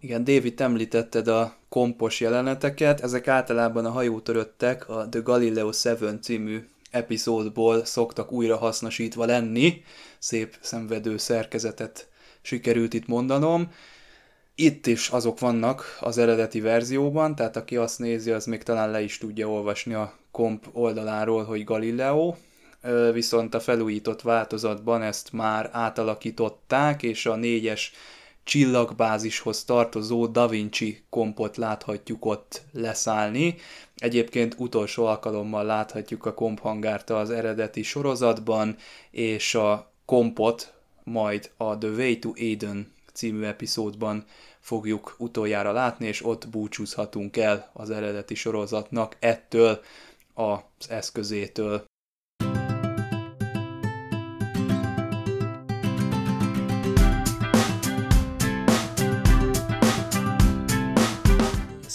Igen, David, említetted a kompos jeleneteket, ezek általában a hajótöröttek a The Galileo 7 című epizódból szoktak újra hasznosítva lenni. Szép szenvedő szerkezetet sikerült itt mondanom. Itt is azok vannak az eredeti verzióban, tehát aki azt nézi, az még talán le is tudja olvasni a komp oldaláról, hogy Galileo, viszont a felújított változatban ezt már átalakították, és a négyes csillagbázishoz tartozó Da Vinci kompot láthatjuk ott leszállni. Egyébként utolsó alkalommal láthatjuk a komphangárt az eredeti sorozatban, és a kompot majd a The Way to Aden című epizódban fogjuk utoljára látni, és ott búcsúzhatunk el az eredeti sorozatnak ettől az eszközétől.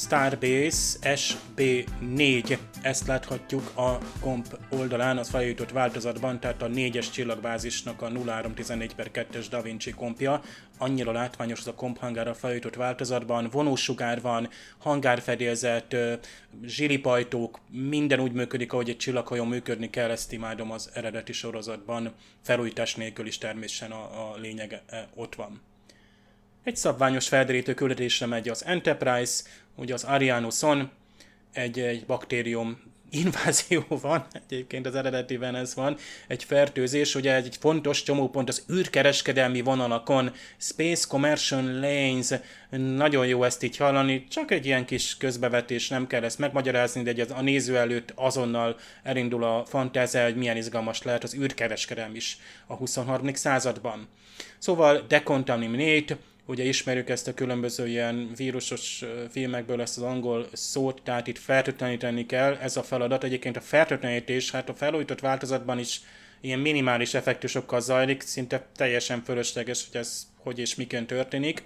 Starbase SB4, ezt láthatjuk a komp oldalán, az feljutott változatban, tehát a 4-es csillagbázisnak a 0314 per 2-es Da Vinci kompja. Annyira látványos az a komp hangár a feljutott változatban, vonósugár van, hangárfedélzet, zsilipajtók, minden úgy működik, ahogy egy csillaghajó működni kell, ezt imádom az eredeti sorozatban, felújítás nélkül is természetesen a, a lényeg ott van. Egy szabványos felderítő küldetésre megy az Enterprise, ugye az Arianuson, egy, egy baktérium invázió van, [laughs] egyébként az eredetiben ez van, egy fertőzés, ugye egy fontos csomópont az űrkereskedelmi vonalakon, Space Commercial Lanes, nagyon jó ezt így hallani, csak egy ilyen kis közbevetés, nem kell ezt megmagyarázni, de a néző előtt azonnal elindul a fantázia, hogy milyen izgalmas lehet az űrkereskedelm is a 23. században. Szóval Decontaminate, ugye ismerjük ezt a különböző ilyen vírusos filmekből ezt az angol szót, tehát itt fertőtleníteni kell, ez a feladat. Egyébként a fertőtlenítés, hát a felújított változatban is ilyen minimális effektusokkal zajlik, szinte teljesen fölösleges, hogy ez hogy és miként történik.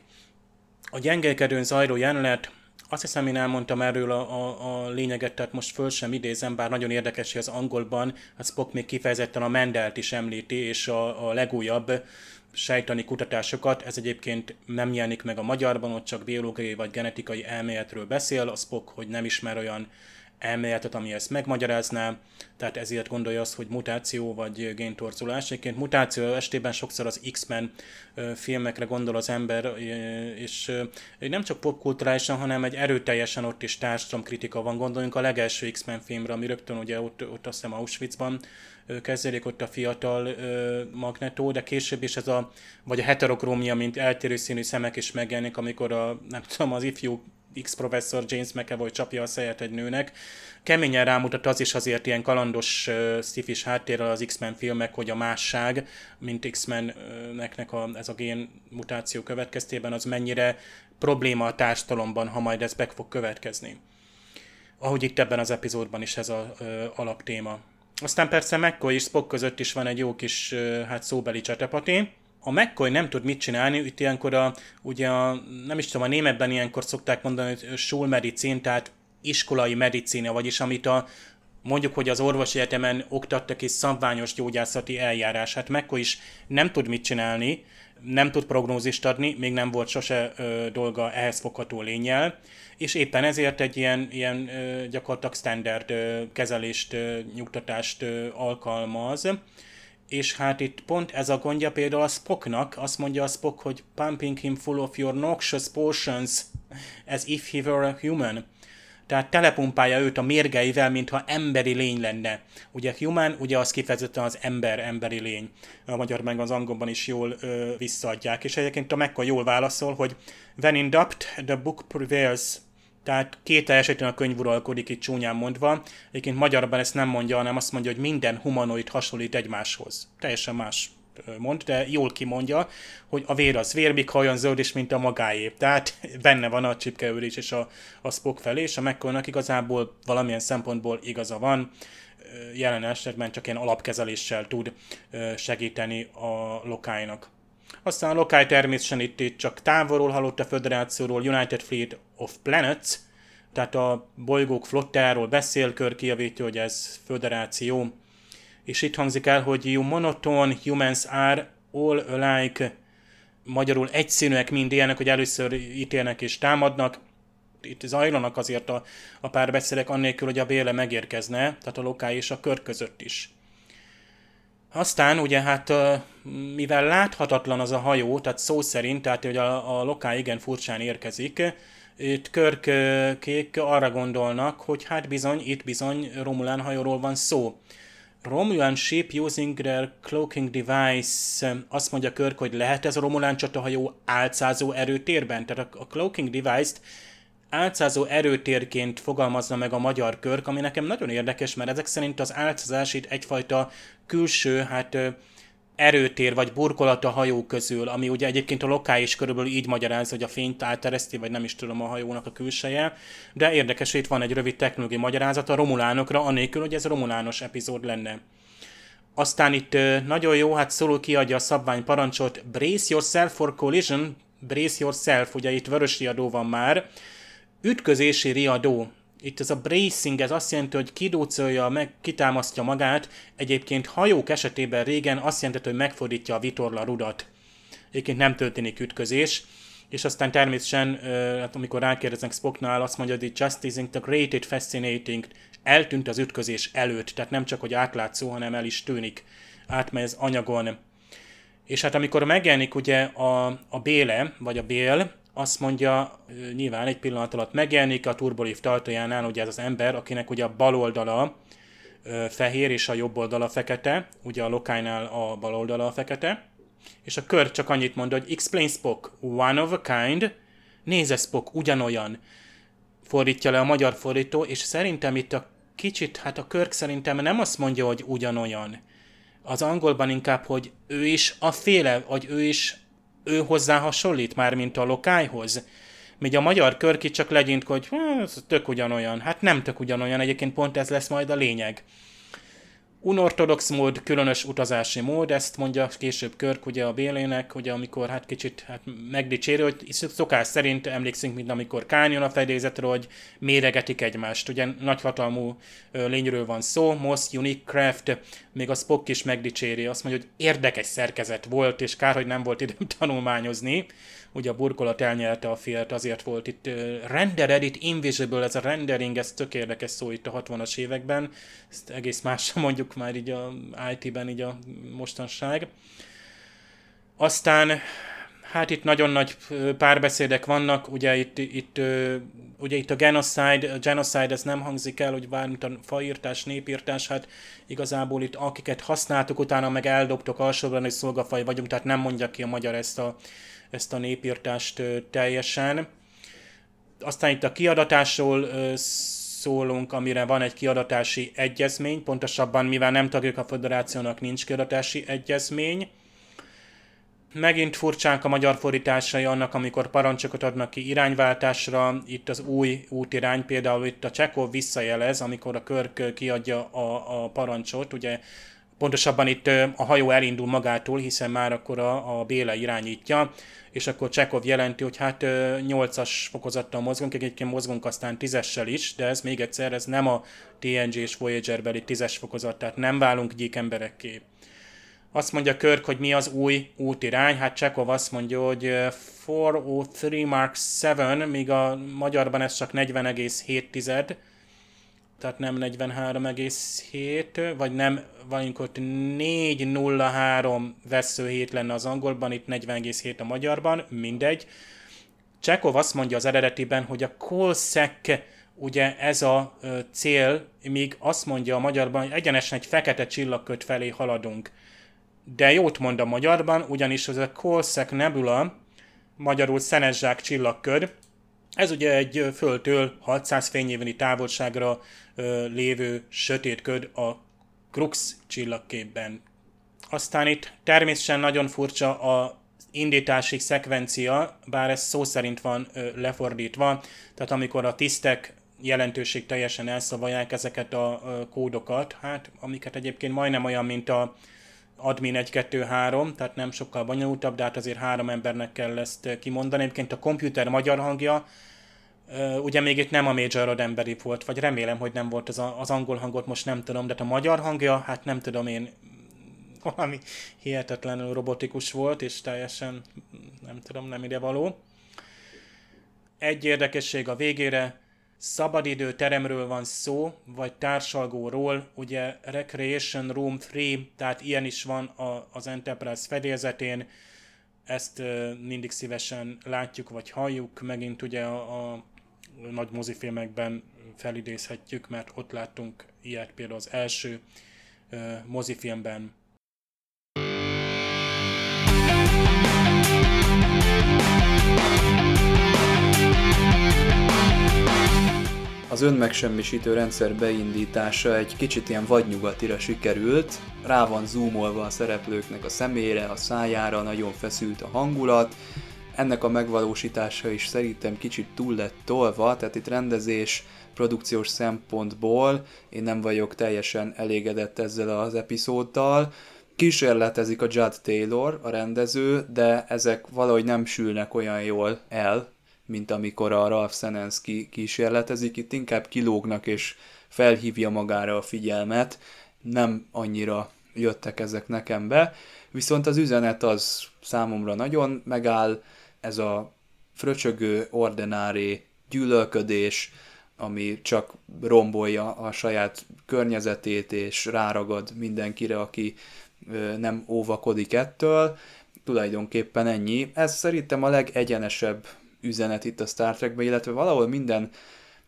A gyengelkedőn zajló jelenet, azt hiszem én elmondtam erről a, a, a lényeget, tehát most föl sem idézem, bár nagyon érdekes, hogy az angolban a Spock még kifejezetten a Mendelt is említi, és a, a legújabb sejtani kutatásokat, ez egyébként nem jelenik meg a magyarban, ott csak biológiai vagy genetikai elméletről beszél, a Spock, hogy nem ismer olyan elméletet, ami ezt megmagyarázná, tehát ezért gondolja azt, hogy mutáció vagy géntorzulás. Egyébként mutáció estében sokszor az X-Men filmekre gondol az ember, és nem csak popkulturálisan, hanem egy erőteljesen ott is társadalomkritika van. Gondoljunk a legelső X-Men filmre, ami rögtön ugye ott, ott azt hiszem Auschwitzban kezdődik ott a fiatal Magnetó, de később is ez a, vagy a heterokrómia, mint eltérő színű szemek is megjelenik, amikor a, nem tudom, az ifjú X-professzor James McAvoy csapja a szejet egy nőnek. Keményen rámutat az is azért ilyen kalandos uh, szifis háttérrel az X-Men filmek, hogy a másság, mint X-meneknek a, ez a gén mutáció következtében, az mennyire probléma a társadalomban, ha majd ez be fog következni. Ahogy itt ebben az epizódban is ez a uh, alaptéma. Aztán persze McCoy és Spock között is van egy jó kis hát szóbeli csetepaté, a McCoy nem tud mit csinálni, itt ilyenkor a, ugye a, nem is tudom, a németben ilyenkor szokták mondani, hogy schulmedicin, tehát iskolai medicína, vagyis amit a, mondjuk, hogy az orvosi egyetemen oktattak és szabványos gyógyászati eljárás. Hát McCoy is nem tud mit csinálni, nem tud prognózist adni, még nem volt sose ö, dolga ehhez fogható lényel, és éppen ezért egy ilyen, ilyen ö, gyakorlatilag standard ö, kezelést, ö, nyugtatást ö, alkalmaz és hát itt pont ez a gondja például a Spocknak, azt mondja a Spock, hogy pumping him full of your noxious potions as if he were a human. Tehát telepumpálja őt a mérgeivel, mintha emberi lény lenne. Ugye human, ugye az kifejezetten az ember, emberi lény. A magyar meg az angolban is jól ö, visszaadják. És egyébként a Mekka jól válaszol, hogy when in doubt, the book prevails. Tehát két esetén a könyv uralkodik itt csúnyán mondva. Egyébként magyarban ezt nem mondja, hanem azt mondja, hogy minden humanoid hasonlít egymáshoz. Teljesen más mond, de jól kimondja, hogy a vér az vér, míg olyan zöld is, mint a magáé. Tehát [laughs] benne van a csipkeőrés és a, a Spock felé, és a mccoy igazából valamilyen szempontból igaza van. Jelen esetben csak ilyen alapkezeléssel tud segíteni a lokáinak. Aztán a lokály természetesen itt, itt csak távolról hallott a föderációról, United Fleet of Planets, tehát a bolygók flottáról beszél, kör kijavítja, hogy ez föderáció. És itt hangzik el, hogy you monotone humans are all alike, magyarul egyszínűek mind ilyenek, hogy először ítélnek és támadnak, itt zajlanak azért a, a párbeszédek annélkül, hogy a Béle megérkezne, tehát a lokály és a kör között is. Aztán ugye hát mivel láthatatlan az a hajó, tehát szó szerint, tehát hogy a, a lokály igen furcsán érkezik, itt körkék arra gondolnak, hogy hát bizony, itt bizony Romulan hajóról van szó. Romulan ship using their cloaking device, azt mondja Körk, hogy lehet ez a Romulan csatahajó álcázó erőtérben? Tehát a cloaking device-t álcázó erőtérként fogalmazza meg a magyar körk, ami nekem nagyon érdekes, mert ezek szerint az álcázás itt egyfajta külső, hát erőtér vagy burkolat a hajó közül, ami ugye egyébként a lokály is körülbelül így magyaráz, hogy a fényt átereszti, vagy nem is tudom a hajónak a külseje, de érdekes, itt van egy rövid technológiai magyarázat a romulánokra, anélkül, hogy ez romulános epizód lenne. Aztán itt nagyon jó, hát szóló kiadja a szabvány parancsot, brace yourself for collision, brace yourself, ugye itt vörös riadó van már, ütközési riadó. Itt ez a bracing, ez azt jelenti, hogy kidócolja, meg kitámasztja magát. Egyébként hajók esetében régen azt jelenti, hogy megfordítja a vitorla rudat. Egyébként nem történik ütközés. És aztán természetesen, hát amikor rákérdeznek Spocknál, azt mondja, hogy just isn't the great, fascinating. Eltűnt az ütközés előtt, tehát nem csak, hogy átlátszó, hanem el is tűnik. Átmegy az anyagon. És hát amikor megjelenik ugye a, a Béle, vagy a Bél, azt mondja, nyilván egy pillanat alatt megjelenik a turbolift tartójánál, ugye ez az ember, akinek ugye a bal oldala fehér és a jobb oldala fekete, ugye a lokálynál a bal oldala a fekete, és a kör csak annyit mond, hogy explain Spock, one of a kind, nézze Spock, ugyanolyan, fordítja le a magyar fordító, és szerintem itt a kicsit, hát a Körk szerintem nem azt mondja, hogy ugyanolyan. Az angolban inkább, hogy ő is a féle, vagy ő is ő hozzá hasonlít már, mint a lokályhoz. Míg a magyar körki csak legyint, hogy ez tök ugyanolyan. Hát nem tök ugyanolyan, egyébként pont ez lesz majd a lényeg. Unortodox mód, különös utazási mód, ezt mondja később Körk ugye a Bélének, hogy amikor hát kicsit hát megdicsérő, hogy szokás szerint emlékszünk, mint amikor Kányon a fedélzetről, hogy méregetik egymást. Ugye nagyhatalmú lényről van szó, Most Unique Craft, még a Spock is megdicséri, azt mondja, hogy érdekes szerkezet volt, és kár, hogy nem volt időm tanulmányozni. Ugye a burkolat elnyelte a fiat, azért volt itt rendered it invisible, ez a rendering, ez tök érdekes szó itt a 60-as években, ezt egész másra [laughs] mondjuk már így a IT-ben így a mostanság. Aztán Hát itt nagyon nagy párbeszédek vannak, ugye itt, itt, ugye itt a genocide, a genocide ez nem hangzik el, hogy bármit a faírtás, népírtás, hát igazából itt akiket használtuk, utána meg eldobtok alsóban, hogy szolgafaj vagyunk, tehát nem mondja ki a magyar ezt a, ezt a népírtást teljesen. Aztán itt a kiadatásról szólunk, amire van egy kiadatási egyezmény, pontosabban mivel nem tagjuk a federációnak, nincs kiadatási egyezmény. Megint furcsánk a magyar fordításai annak, amikor parancsokat adnak ki irányváltásra, itt az új útirány, például itt a Csekov visszajelez, amikor a Körk kiadja a, a parancsot, ugye pontosabban itt a hajó elindul magától, hiszen már akkor a, a Béla irányítja, és akkor Csekov jelenti, hogy hát 8-as fokozattal mozgunk, egyébként mozgunk aztán 10-essel is, de ez még egyszer, ez nem a TNG és Voyager beli 10-es fokozat, tehát nem válunk gyík emberekké. Azt mondja Körk, hogy mi az új útirány, hát Csekov azt mondja, hogy 403 Mark 7, míg a magyarban ez csak 40,7 tehát nem 43,7, vagy nem, ott 403 veszőhét lenne az angolban, itt 40,7 a magyarban, mindegy. Csekov azt mondja az eredetiben, hogy a Kolszek ugye ez a cél, míg azt mondja a magyarban, hogy egyenesen egy fekete csillagköt felé haladunk. De jót mond a magyarban, ugyanis az a Kolszek Nebula, magyarul szenezsák csillagköd, ez ugye egy földtől 600 fényéveni távolságra lévő sötét köd a Crux csillagképben. Aztán itt természetesen nagyon furcsa a indítási szekvencia, bár ez szó szerint van lefordítva, tehát amikor a tisztek jelentőség teljesen elszavalják ezeket a kódokat, hát amiket egyébként majdnem olyan, mint a admin 1-2-3, tehát nem sokkal bonyolultabb, de hát azért három embernek kell ezt kimondani. Egyébként a komputer magyar hangja ugye még itt nem a Major emberi volt, vagy remélem, hogy nem volt az, a, az angol hangot, most nem tudom, de a magyar hangja, hát nem tudom én, valami hihetetlenül robotikus volt, és teljesen, nem tudom, nem ide való. Egy érdekesség a végére, szabadidő teremről van szó, vagy társalgóról, ugye Recreation Room 3, tehát ilyen is van a, az Enterprise fedélzetén, ezt mindig szívesen látjuk, vagy halljuk, megint ugye a, a nagy mozifilmekben felidézhetjük, mert ott láttunk ilyet például az első mozifilmben. Az önmegsemmisítő rendszer beindítása egy kicsit ilyen vadnyugatira sikerült, rá van zoomolva a szereplőknek a szemére, a szájára, nagyon feszült a hangulat, ennek a megvalósítása is szerintem kicsit túl lett tolva, tehát itt rendezés, produkciós szempontból én nem vagyok teljesen elégedett ezzel az epizóddal. Kísérletezik a Judd Taylor, a rendező, de ezek valahogy nem sülnek olyan jól el, mint amikor a Ralph Senensky kísérletezik. Itt inkább kilógnak és felhívja magára a figyelmet, nem annyira jöttek ezek nekem be, viszont az üzenet az számomra nagyon megáll, ez a fröcsögő, ordinári gyűlölködés, ami csak rombolja a saját környezetét, és ráragad mindenkire, aki nem óvakodik ettől. Tulajdonképpen ennyi. Ez szerintem a legegyenesebb üzenet itt a Star Trekben, illetve valahol minden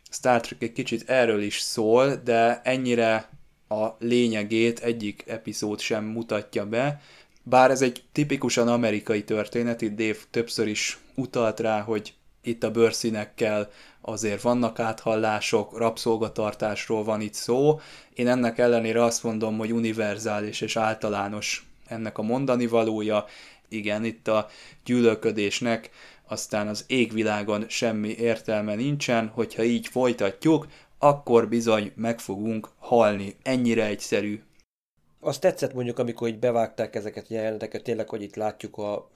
Star Trek egy kicsit erről is szól, de ennyire a lényegét egyik epizód sem mutatja be, bár ez egy tipikusan amerikai történet, itt Dave többször is utalt rá, hogy itt a bőrszínekkel azért vannak áthallások, rabszolgatartásról van itt szó. Én ennek ellenére azt mondom, hogy univerzális és általános ennek a mondani valója. Igen, itt a gyűlölködésnek aztán az égvilágon semmi értelme nincsen, hogyha így folytatjuk, akkor bizony meg fogunk halni. Ennyire egyszerű Azt tetszett mondjuk, amikor így bevágták ezeket a jeleneteket, tényleg, hogy itt látjuk a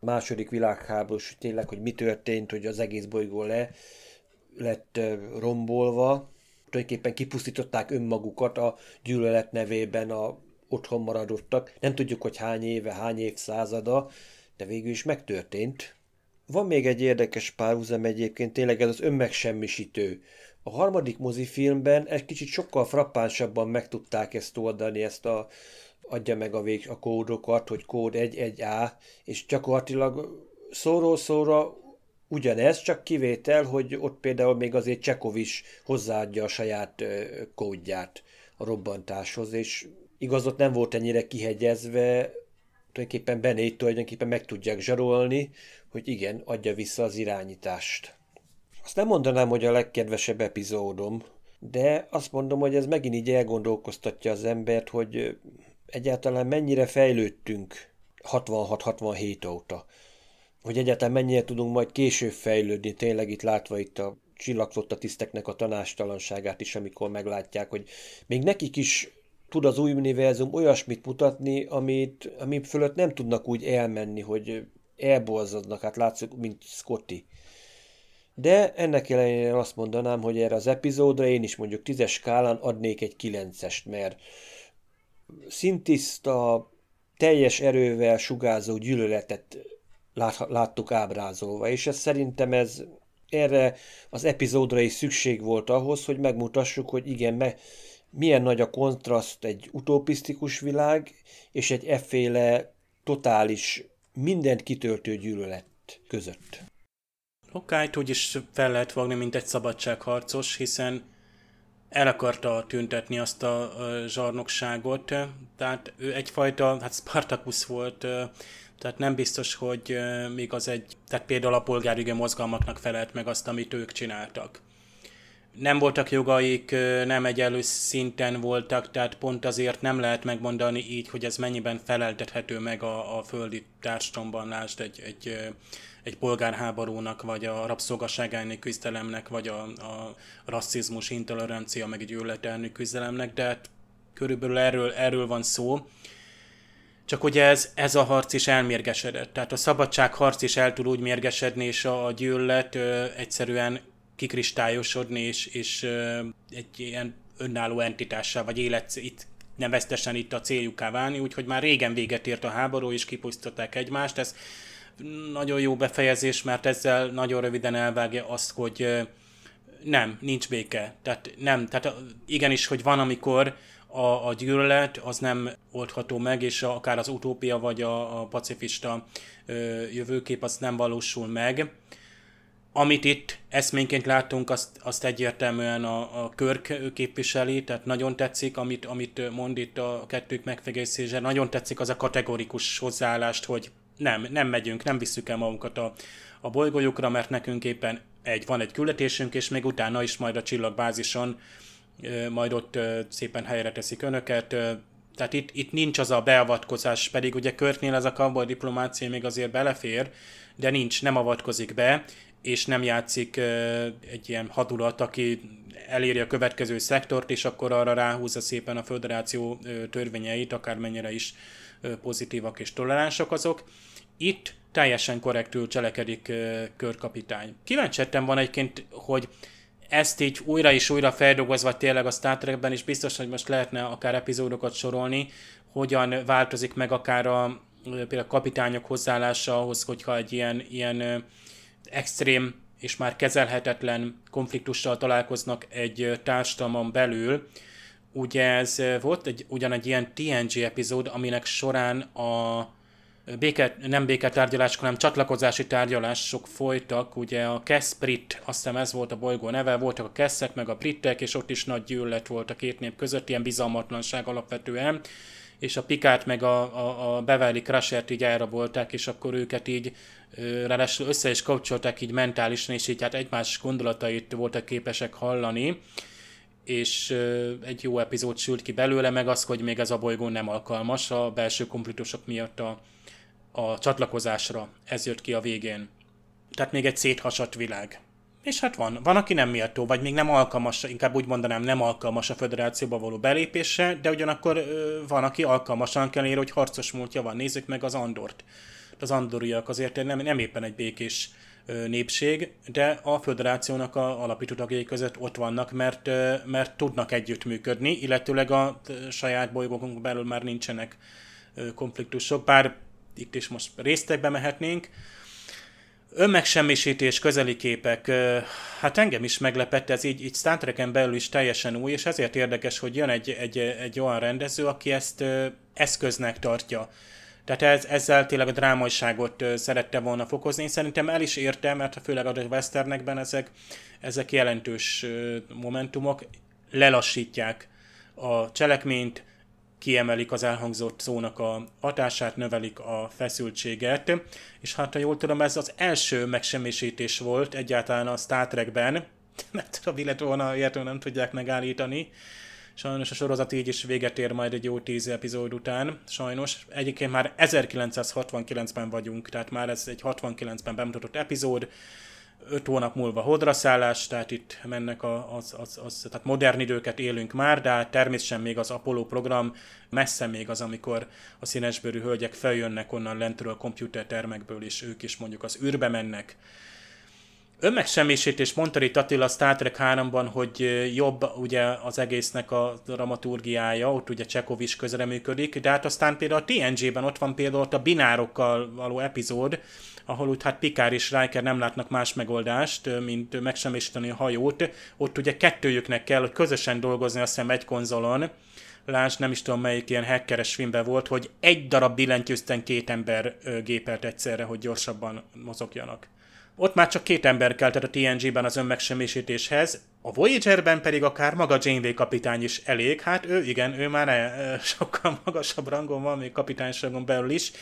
második világháborús, tényleg, hogy mi történt, hogy az egész bolygó le lett rombolva, tulajdonképpen kipusztították önmagukat a gyűlölet nevében a otthon maradottak. Nem tudjuk, hogy hány éve, hány évszázada, de végül is megtörtént. Van még egy érdekes párhuzam egyébként, tényleg ez az önmegsemmisítő. A harmadik mozifilmben egy kicsit sokkal frappánsabban meg tudták ezt oldani, ezt a adja meg a, vég, a kódokat, hogy kód 1-1A, és gyakorlatilag szóról szóra ugyanez, csak kivétel, hogy ott például még azért Csekov is hozzáadja a saját kódját a robbantáshoz, és igaz, ott nem volt ennyire kihegyezve, tulajdonképpen Benét tulajdonképpen meg tudják zsarolni, hogy igen, adja vissza az irányítást. Azt nem mondanám, hogy a legkedvesebb epizódom, de azt mondom, hogy ez megint így elgondolkoztatja az embert, hogy egyáltalán mennyire fejlődtünk 66-67 óta. Hogy egyáltalán mennyire tudunk majd később fejlődni, tényleg itt látva itt a csillagflotta tiszteknek a tanástalanságát is, amikor meglátják, hogy még nekik is tud az új univerzum olyasmit mutatni, amit, amit fölött nem tudnak úgy elmenni, hogy elborzadnak, hát látszik, mint Scotty. De ennek ellenére azt mondanám, hogy erre az epizódra én is mondjuk tízes skálán adnék egy kilencest, mert szintiszta, teljes erővel sugárzó gyűlöletet láttuk ábrázolva, és ez szerintem ez erre az epizódra is szükség volt ahhoz, hogy megmutassuk, hogy igen, me, milyen nagy a kontraszt egy utopisztikus világ, és egy efféle totális, mindent kitöltő gyűlölet között. Lokájt úgy is fel lehet fogni, mint egy szabadságharcos, hiszen el akarta tüntetni azt a zsarnokságot, tehát ő egyfajta, hát Spartacus volt, tehát nem biztos, hogy még az egy, tehát például a polgárügyi mozgalmaknak felelt meg azt, amit ők csináltak. Nem voltak jogaik, nem egyenlő szinten voltak, tehát pont azért nem lehet megmondani így, hogy ez mennyiben feleltethető meg a, a földi társadalomban, lásd egy, egy egy polgárháborúnak, vagy a rabszolgaság elleni küzdelemnek, vagy a, a rasszizmus, intolerancia, meg egy gyűlölet elleni küzdelemnek, de hát körülbelül erről, erről van szó. Csak ugye ez, ez a harc is elmérgesedett. Tehát a szabadság harc is el tud úgy mérgesedni, és a, a gyűlölet egyszerűen kikristályosodni, és, és egy ilyen önálló entitással, vagy élet, itt neveztesen itt a céljuká válni, úgyhogy már régen véget ért a háború, és kipusztították egymást. Ez nagyon jó befejezés, mert ezzel nagyon röviden elvágja azt, hogy nem, nincs béke. Tehát nem, tehát igenis, hogy van, amikor a, a gyűlölet az nem oldható meg, és a, akár az utópia vagy a, a pacifista ö, jövőkép az nem valósul meg. Amit itt eszményként látunk, azt, azt egyértelműen a, a Körk képviseli, tehát nagyon tetszik, amit, amit mond itt a kettők megfegészése, nagyon tetszik az a kategorikus hozzáállást, hogy nem, nem megyünk, nem visszük el magunkat a, a bolygójukra, mert nekünk éppen egy, van egy küldetésünk, és még utána is majd a csillagbázison majd ott szépen helyre teszik önöket. Tehát itt, itt nincs az a beavatkozás, pedig ugye Körtnél ez a cowboy diplomácia még azért belefér, de nincs, nem avatkozik be, és nem játszik egy ilyen hadulat, aki eléri a következő szektort, és akkor arra ráhúzza szépen a föderáció törvényeit, akármennyire is pozitívak és toleránsak azok. Itt teljesen korrektül cselekedik körkapitány. Kíváncsi van egyébként, hogy ezt így újra és újra feldolgozva tényleg a Star Trekben is biztos, hogy most lehetne akár epizódokat sorolni, hogyan változik meg akár a, például a kapitányok hozzáállása ahhoz, hogyha egy ilyen, ilyen extrém és már kezelhetetlen konfliktussal találkoznak egy társadalmon belül, ugye ez volt egy, ugyan egy ilyen TNG epizód, aminek során a béke, nem béketárgyalások, hanem csatlakozási tárgyalások folytak, ugye a Keszprit, azt hiszem ez volt a bolygó neve, voltak a Keszek, meg a Britek, és ott is nagy gyűlölet volt a két nép között, ilyen bizalmatlanság alapvetően, és a Pikát meg a, a, a Beverly Crusher-t így elrabolták, és akkor őket így ráadásul össze is kapcsolták így mentálisan, és így hát egymás gondolatait voltak képesek hallani és egy jó epizód sült ki belőle, meg az, hogy még ez a bolygó nem alkalmas a belső konfliktusok miatt a, a csatlakozásra. Ez jött ki a végén. Tehát még egy széthasadt világ. és hát van, van, aki nem méltó, vagy még nem alkalmas, inkább úgy mondanám, nem alkalmas a föderációba való belépésre, de ugyanakkor van, aki alkalmasan kell ér, hogy harcos múltja van. Nézzük meg az Andort. Az andoriak azért nem, nem éppen egy békés népség, de a föderációnak a alapító tagjai között ott vannak, mert, mert tudnak együttműködni, illetőleg a saját bolygókunk belül már nincsenek konfliktusok, bár itt is most résztekbe mehetnénk, Önmegsemmisítés, közeli képek, hát engem is meglepett, ez így, így Star Trek-en belül is teljesen új, és ezért érdekes, hogy jön egy, egy, egy olyan rendező, aki ezt eszköznek tartja. Tehát ez, ezzel tényleg a drámaiságot szerette volna fokozni. Én szerintem el is érte, mert főleg a westernekben ezek, ezek jelentős momentumok lelassítják a cselekményt, kiemelik az elhangzott szónak a hatását, növelik a feszültséget, és hát ha jól tudom, ez az első megsemmisítés volt egyáltalán a Star Trekben, mert a illetve volna, ilyetől nem tudják megállítani. Sajnos a sorozat így is véget ér majd egy jó tíz epizód után, sajnos. Egyébként már 1969-ben vagyunk, tehát már ez egy 69-ben bemutatott epizód, öt hónap múlva hodraszállás, tehát itt mennek a, az, az, az, tehát modern időket élünk már, de természetesen még az Apollo program messze még az, amikor a színesbőrű hölgyek feljönnek onnan lentről a komputertermekből, és ők is mondjuk az űrbe mennek. Önmegsemmisítés mondta itt Attila Star Trek 3-ban, hogy jobb ugye az egésznek a dramaturgiája, ott ugye Csekov is közreműködik, de hát aztán például a TNG-ben ott van például ott a binárokkal való epizód, ahol úgy hát Pikár és Riker nem látnak más megoldást, mint megsemmisíteni a hajót. Ott ugye kettőjüknek kell, hogy közösen dolgozni azt hiszem egy konzolon, Lásd, nem is tudom melyik ilyen hackeres filmben volt, hogy egy darab billentyűzten két ember gépelt egyszerre, hogy gyorsabban mozogjanak. Ott már csak két ember kell, tehát a TNG-ben az önmegsemmisítéshez, a Voyager-ben pedig akár maga Janeway kapitány is elég, hát ő igen, ő már e, sokkal [laughs] magasabb rangon van, még kapitányságon belül is,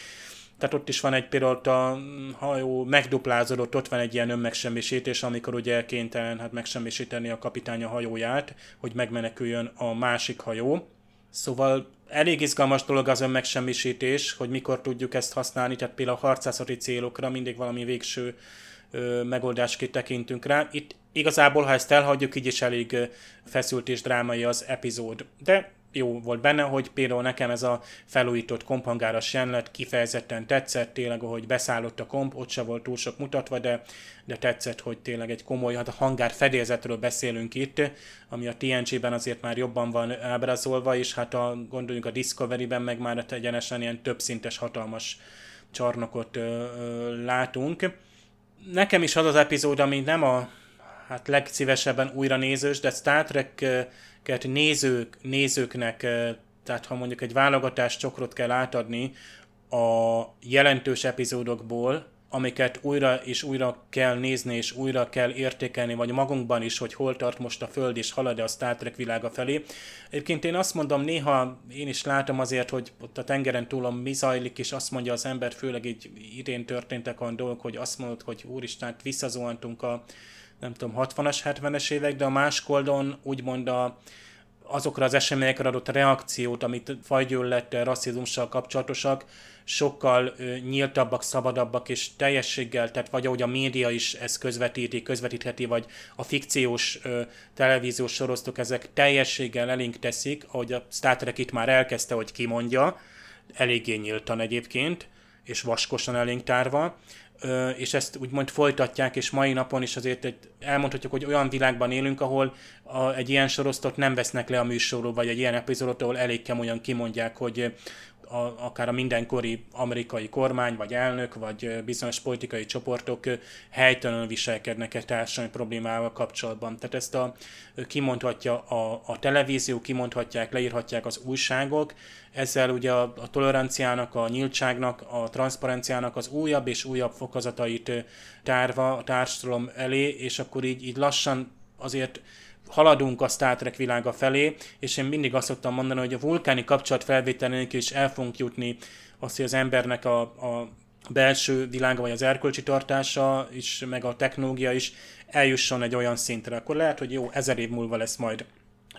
tehát ott is van egy például a hajó megduplázódott, ott van egy ilyen önmegsemmisítés, amikor ugye kénytelen hát megsemmisíteni a kapitány a hajóját, hogy megmeneküljön a másik hajó. Szóval elég izgalmas dolog az önmegsemmisítés, hogy mikor tudjuk ezt használni, tehát például a harcászati célokra mindig valami végső megoldásként tekintünk rá. Itt igazából, ha ezt elhagyjuk, így is elég feszült és drámai az epizód. De jó volt benne, hogy például nekem ez a felújított komphangáras jelenet kifejezetten tetszett, tényleg, ahogy beszállott a komp, ott se volt túl sok mutatva, de, de tetszett, hogy tényleg egy komoly, hát a hangár fedélzetről beszélünk itt, ami a TNG-ben azért már jobban van ábrázolva, és hát a, gondoljunk a Discovery-ben meg már egyenesen ilyen többszintes, hatalmas csarnokot ö, ö, látunk. Nekem is az az epizód, ami nem a hát legszívesebben újra nézős, de Star Trek nézők, nézőknek, tehát ha mondjuk egy válogatás csokrot kell átadni a jelentős epizódokból, amiket újra és újra kell nézni, és újra kell értékelni, vagy magunkban is, hogy hol tart most a Föld, és halad-e a Star Trek világa felé. Egyébként én azt mondom, néha én is látom azért, hogy ott a tengeren túlon mi zajlik, és azt mondja az ember, főleg így idén történtek olyan dolgok, hogy azt mondod, hogy úristen, visszazuhantunk a nem tudom, 60-as, 70-es évek, de a másik oldalon úgymond a, azokra az eseményekre adott reakciót, amit fajgyűlölettel, rasszizmussal kapcsolatosak, sokkal ö, nyíltabbak, szabadabbak és teljességgel, tehát vagy ahogy a média is ezt közvetíti, közvetítheti, vagy a fikciós ö, televíziós sorosztok ezek teljességgel elénk teszik, ahogy a Star Trek itt már elkezdte, hogy kimondja, eléggé nyíltan egyébként, és vaskosan elénk tárva, és ezt úgymond folytatják, és mai napon is azért egy, elmondhatjuk, hogy olyan világban élünk, ahol a, egy ilyen sorosztot nem vesznek le a műsorról, vagy egy ilyen epizódot, ahol elég kemolyan kimondják, hogy a, akár a mindenkori amerikai kormány, vagy elnök, vagy bizonyos politikai csoportok helytelenül viselkednek egy társadalmi problémával kapcsolatban. Tehát ezt a, kimondhatja a, a televízió, kimondhatják, leírhatják az újságok, ezzel ugye a, a toleranciának, a nyíltságnak, a transzparenciának az újabb és újabb fokozatait tárva a társadalom elé, és akkor így, így lassan azért haladunk a Star Trek világa felé, és én mindig azt szoktam mondani, hogy a vulkáni kapcsolat felvételének is el fogunk jutni azt, hogy az embernek a, a belső világa, vagy az erkölcsi tartása is, meg a technológia is eljusson egy olyan szintre. Akkor lehet, hogy jó, ezer év múlva lesz majd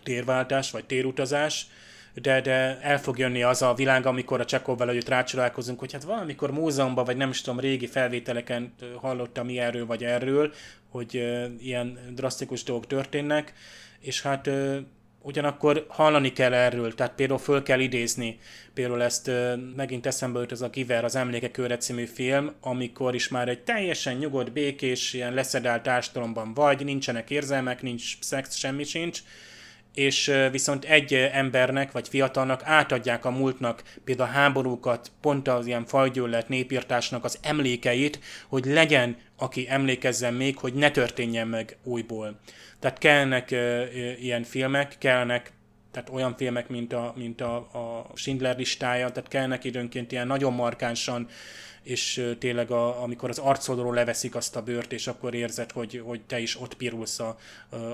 térváltás, vagy térutazás, de, de el fog jönni az a világ, amikor a Csekovvel együtt rácsolálkozunk, hogy hát valamikor múzeumban, vagy nem is tudom, régi felvételeken hallottam ilyenről vagy erről, hogy uh, ilyen drasztikus dolgok történnek, és hát uh, ugyanakkor hallani kell erről, tehát például föl kell idézni. Például ezt megint eszembe jut ez a Giver, az Emlékek őre című film, amikor is már egy teljesen nyugodt, békés, ilyen leszedált társadalomban vagy, nincsenek érzelmek, nincs szex, semmi sincs, és viszont egy embernek vagy fiatalnak átadják a múltnak például a háborúkat, pont az ilyen fajgyűlölet népírtásnak az emlékeit, hogy legyen, aki emlékezzen még, hogy ne történjen meg újból. Tehát kellnek ilyen filmek, kellnek tehát olyan filmek, mint a, mint a, a Schindler listája, tehát kellnek időnként ilyen nagyon markánsan, és tényleg a, amikor az arcodról leveszik azt a bőrt, és akkor érzed, hogy, hogy te is ott pirulsz a,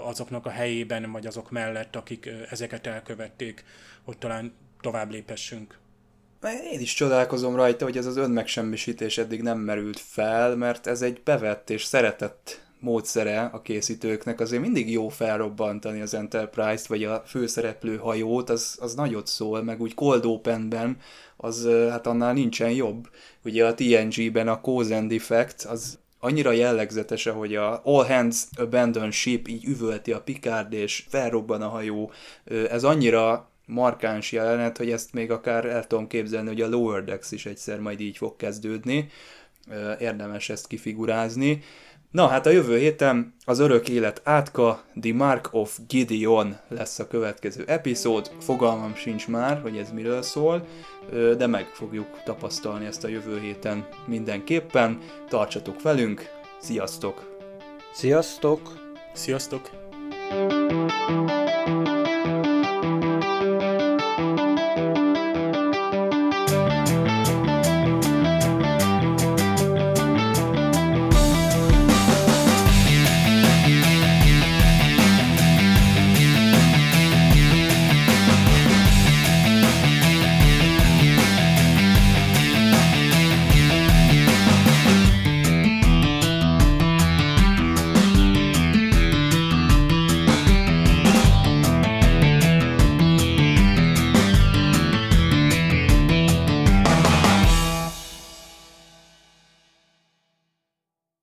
azoknak a helyében, vagy azok mellett, akik ezeket elkövették, hogy talán tovább léphessünk. Én is csodálkozom rajta, hogy ez az önmegsemmisítés eddig nem merült fel, mert ez egy bevett és szeretett módszere a készítőknek, azért mindig jó felrobbantani az Enterprise-t, vagy a főszereplő hajót, az, az nagyot szól, meg úgy Cold Open-ben, az hát annál nincsen jobb. Ugye a TNG-ben a Cause and Effect, az annyira jellegzetes, hogy a All Hands Abandon Ship így üvölti a Picard, és felrobban a hajó. Ez annyira markáns jelenet, hogy ezt még akár el tudom képzelni, hogy a Lower Decks is egyszer majd így fog kezdődni. Érdemes ezt kifigurázni. Na hát a jövő héten az örök élet átka, The Mark of Gideon lesz a következő epizód. Fogalmam sincs már, hogy ez miről szól, de meg fogjuk tapasztalni ezt a jövő héten mindenképpen. Tartsatok velünk, sziasztok! Sziasztok! Sziasztok! thank you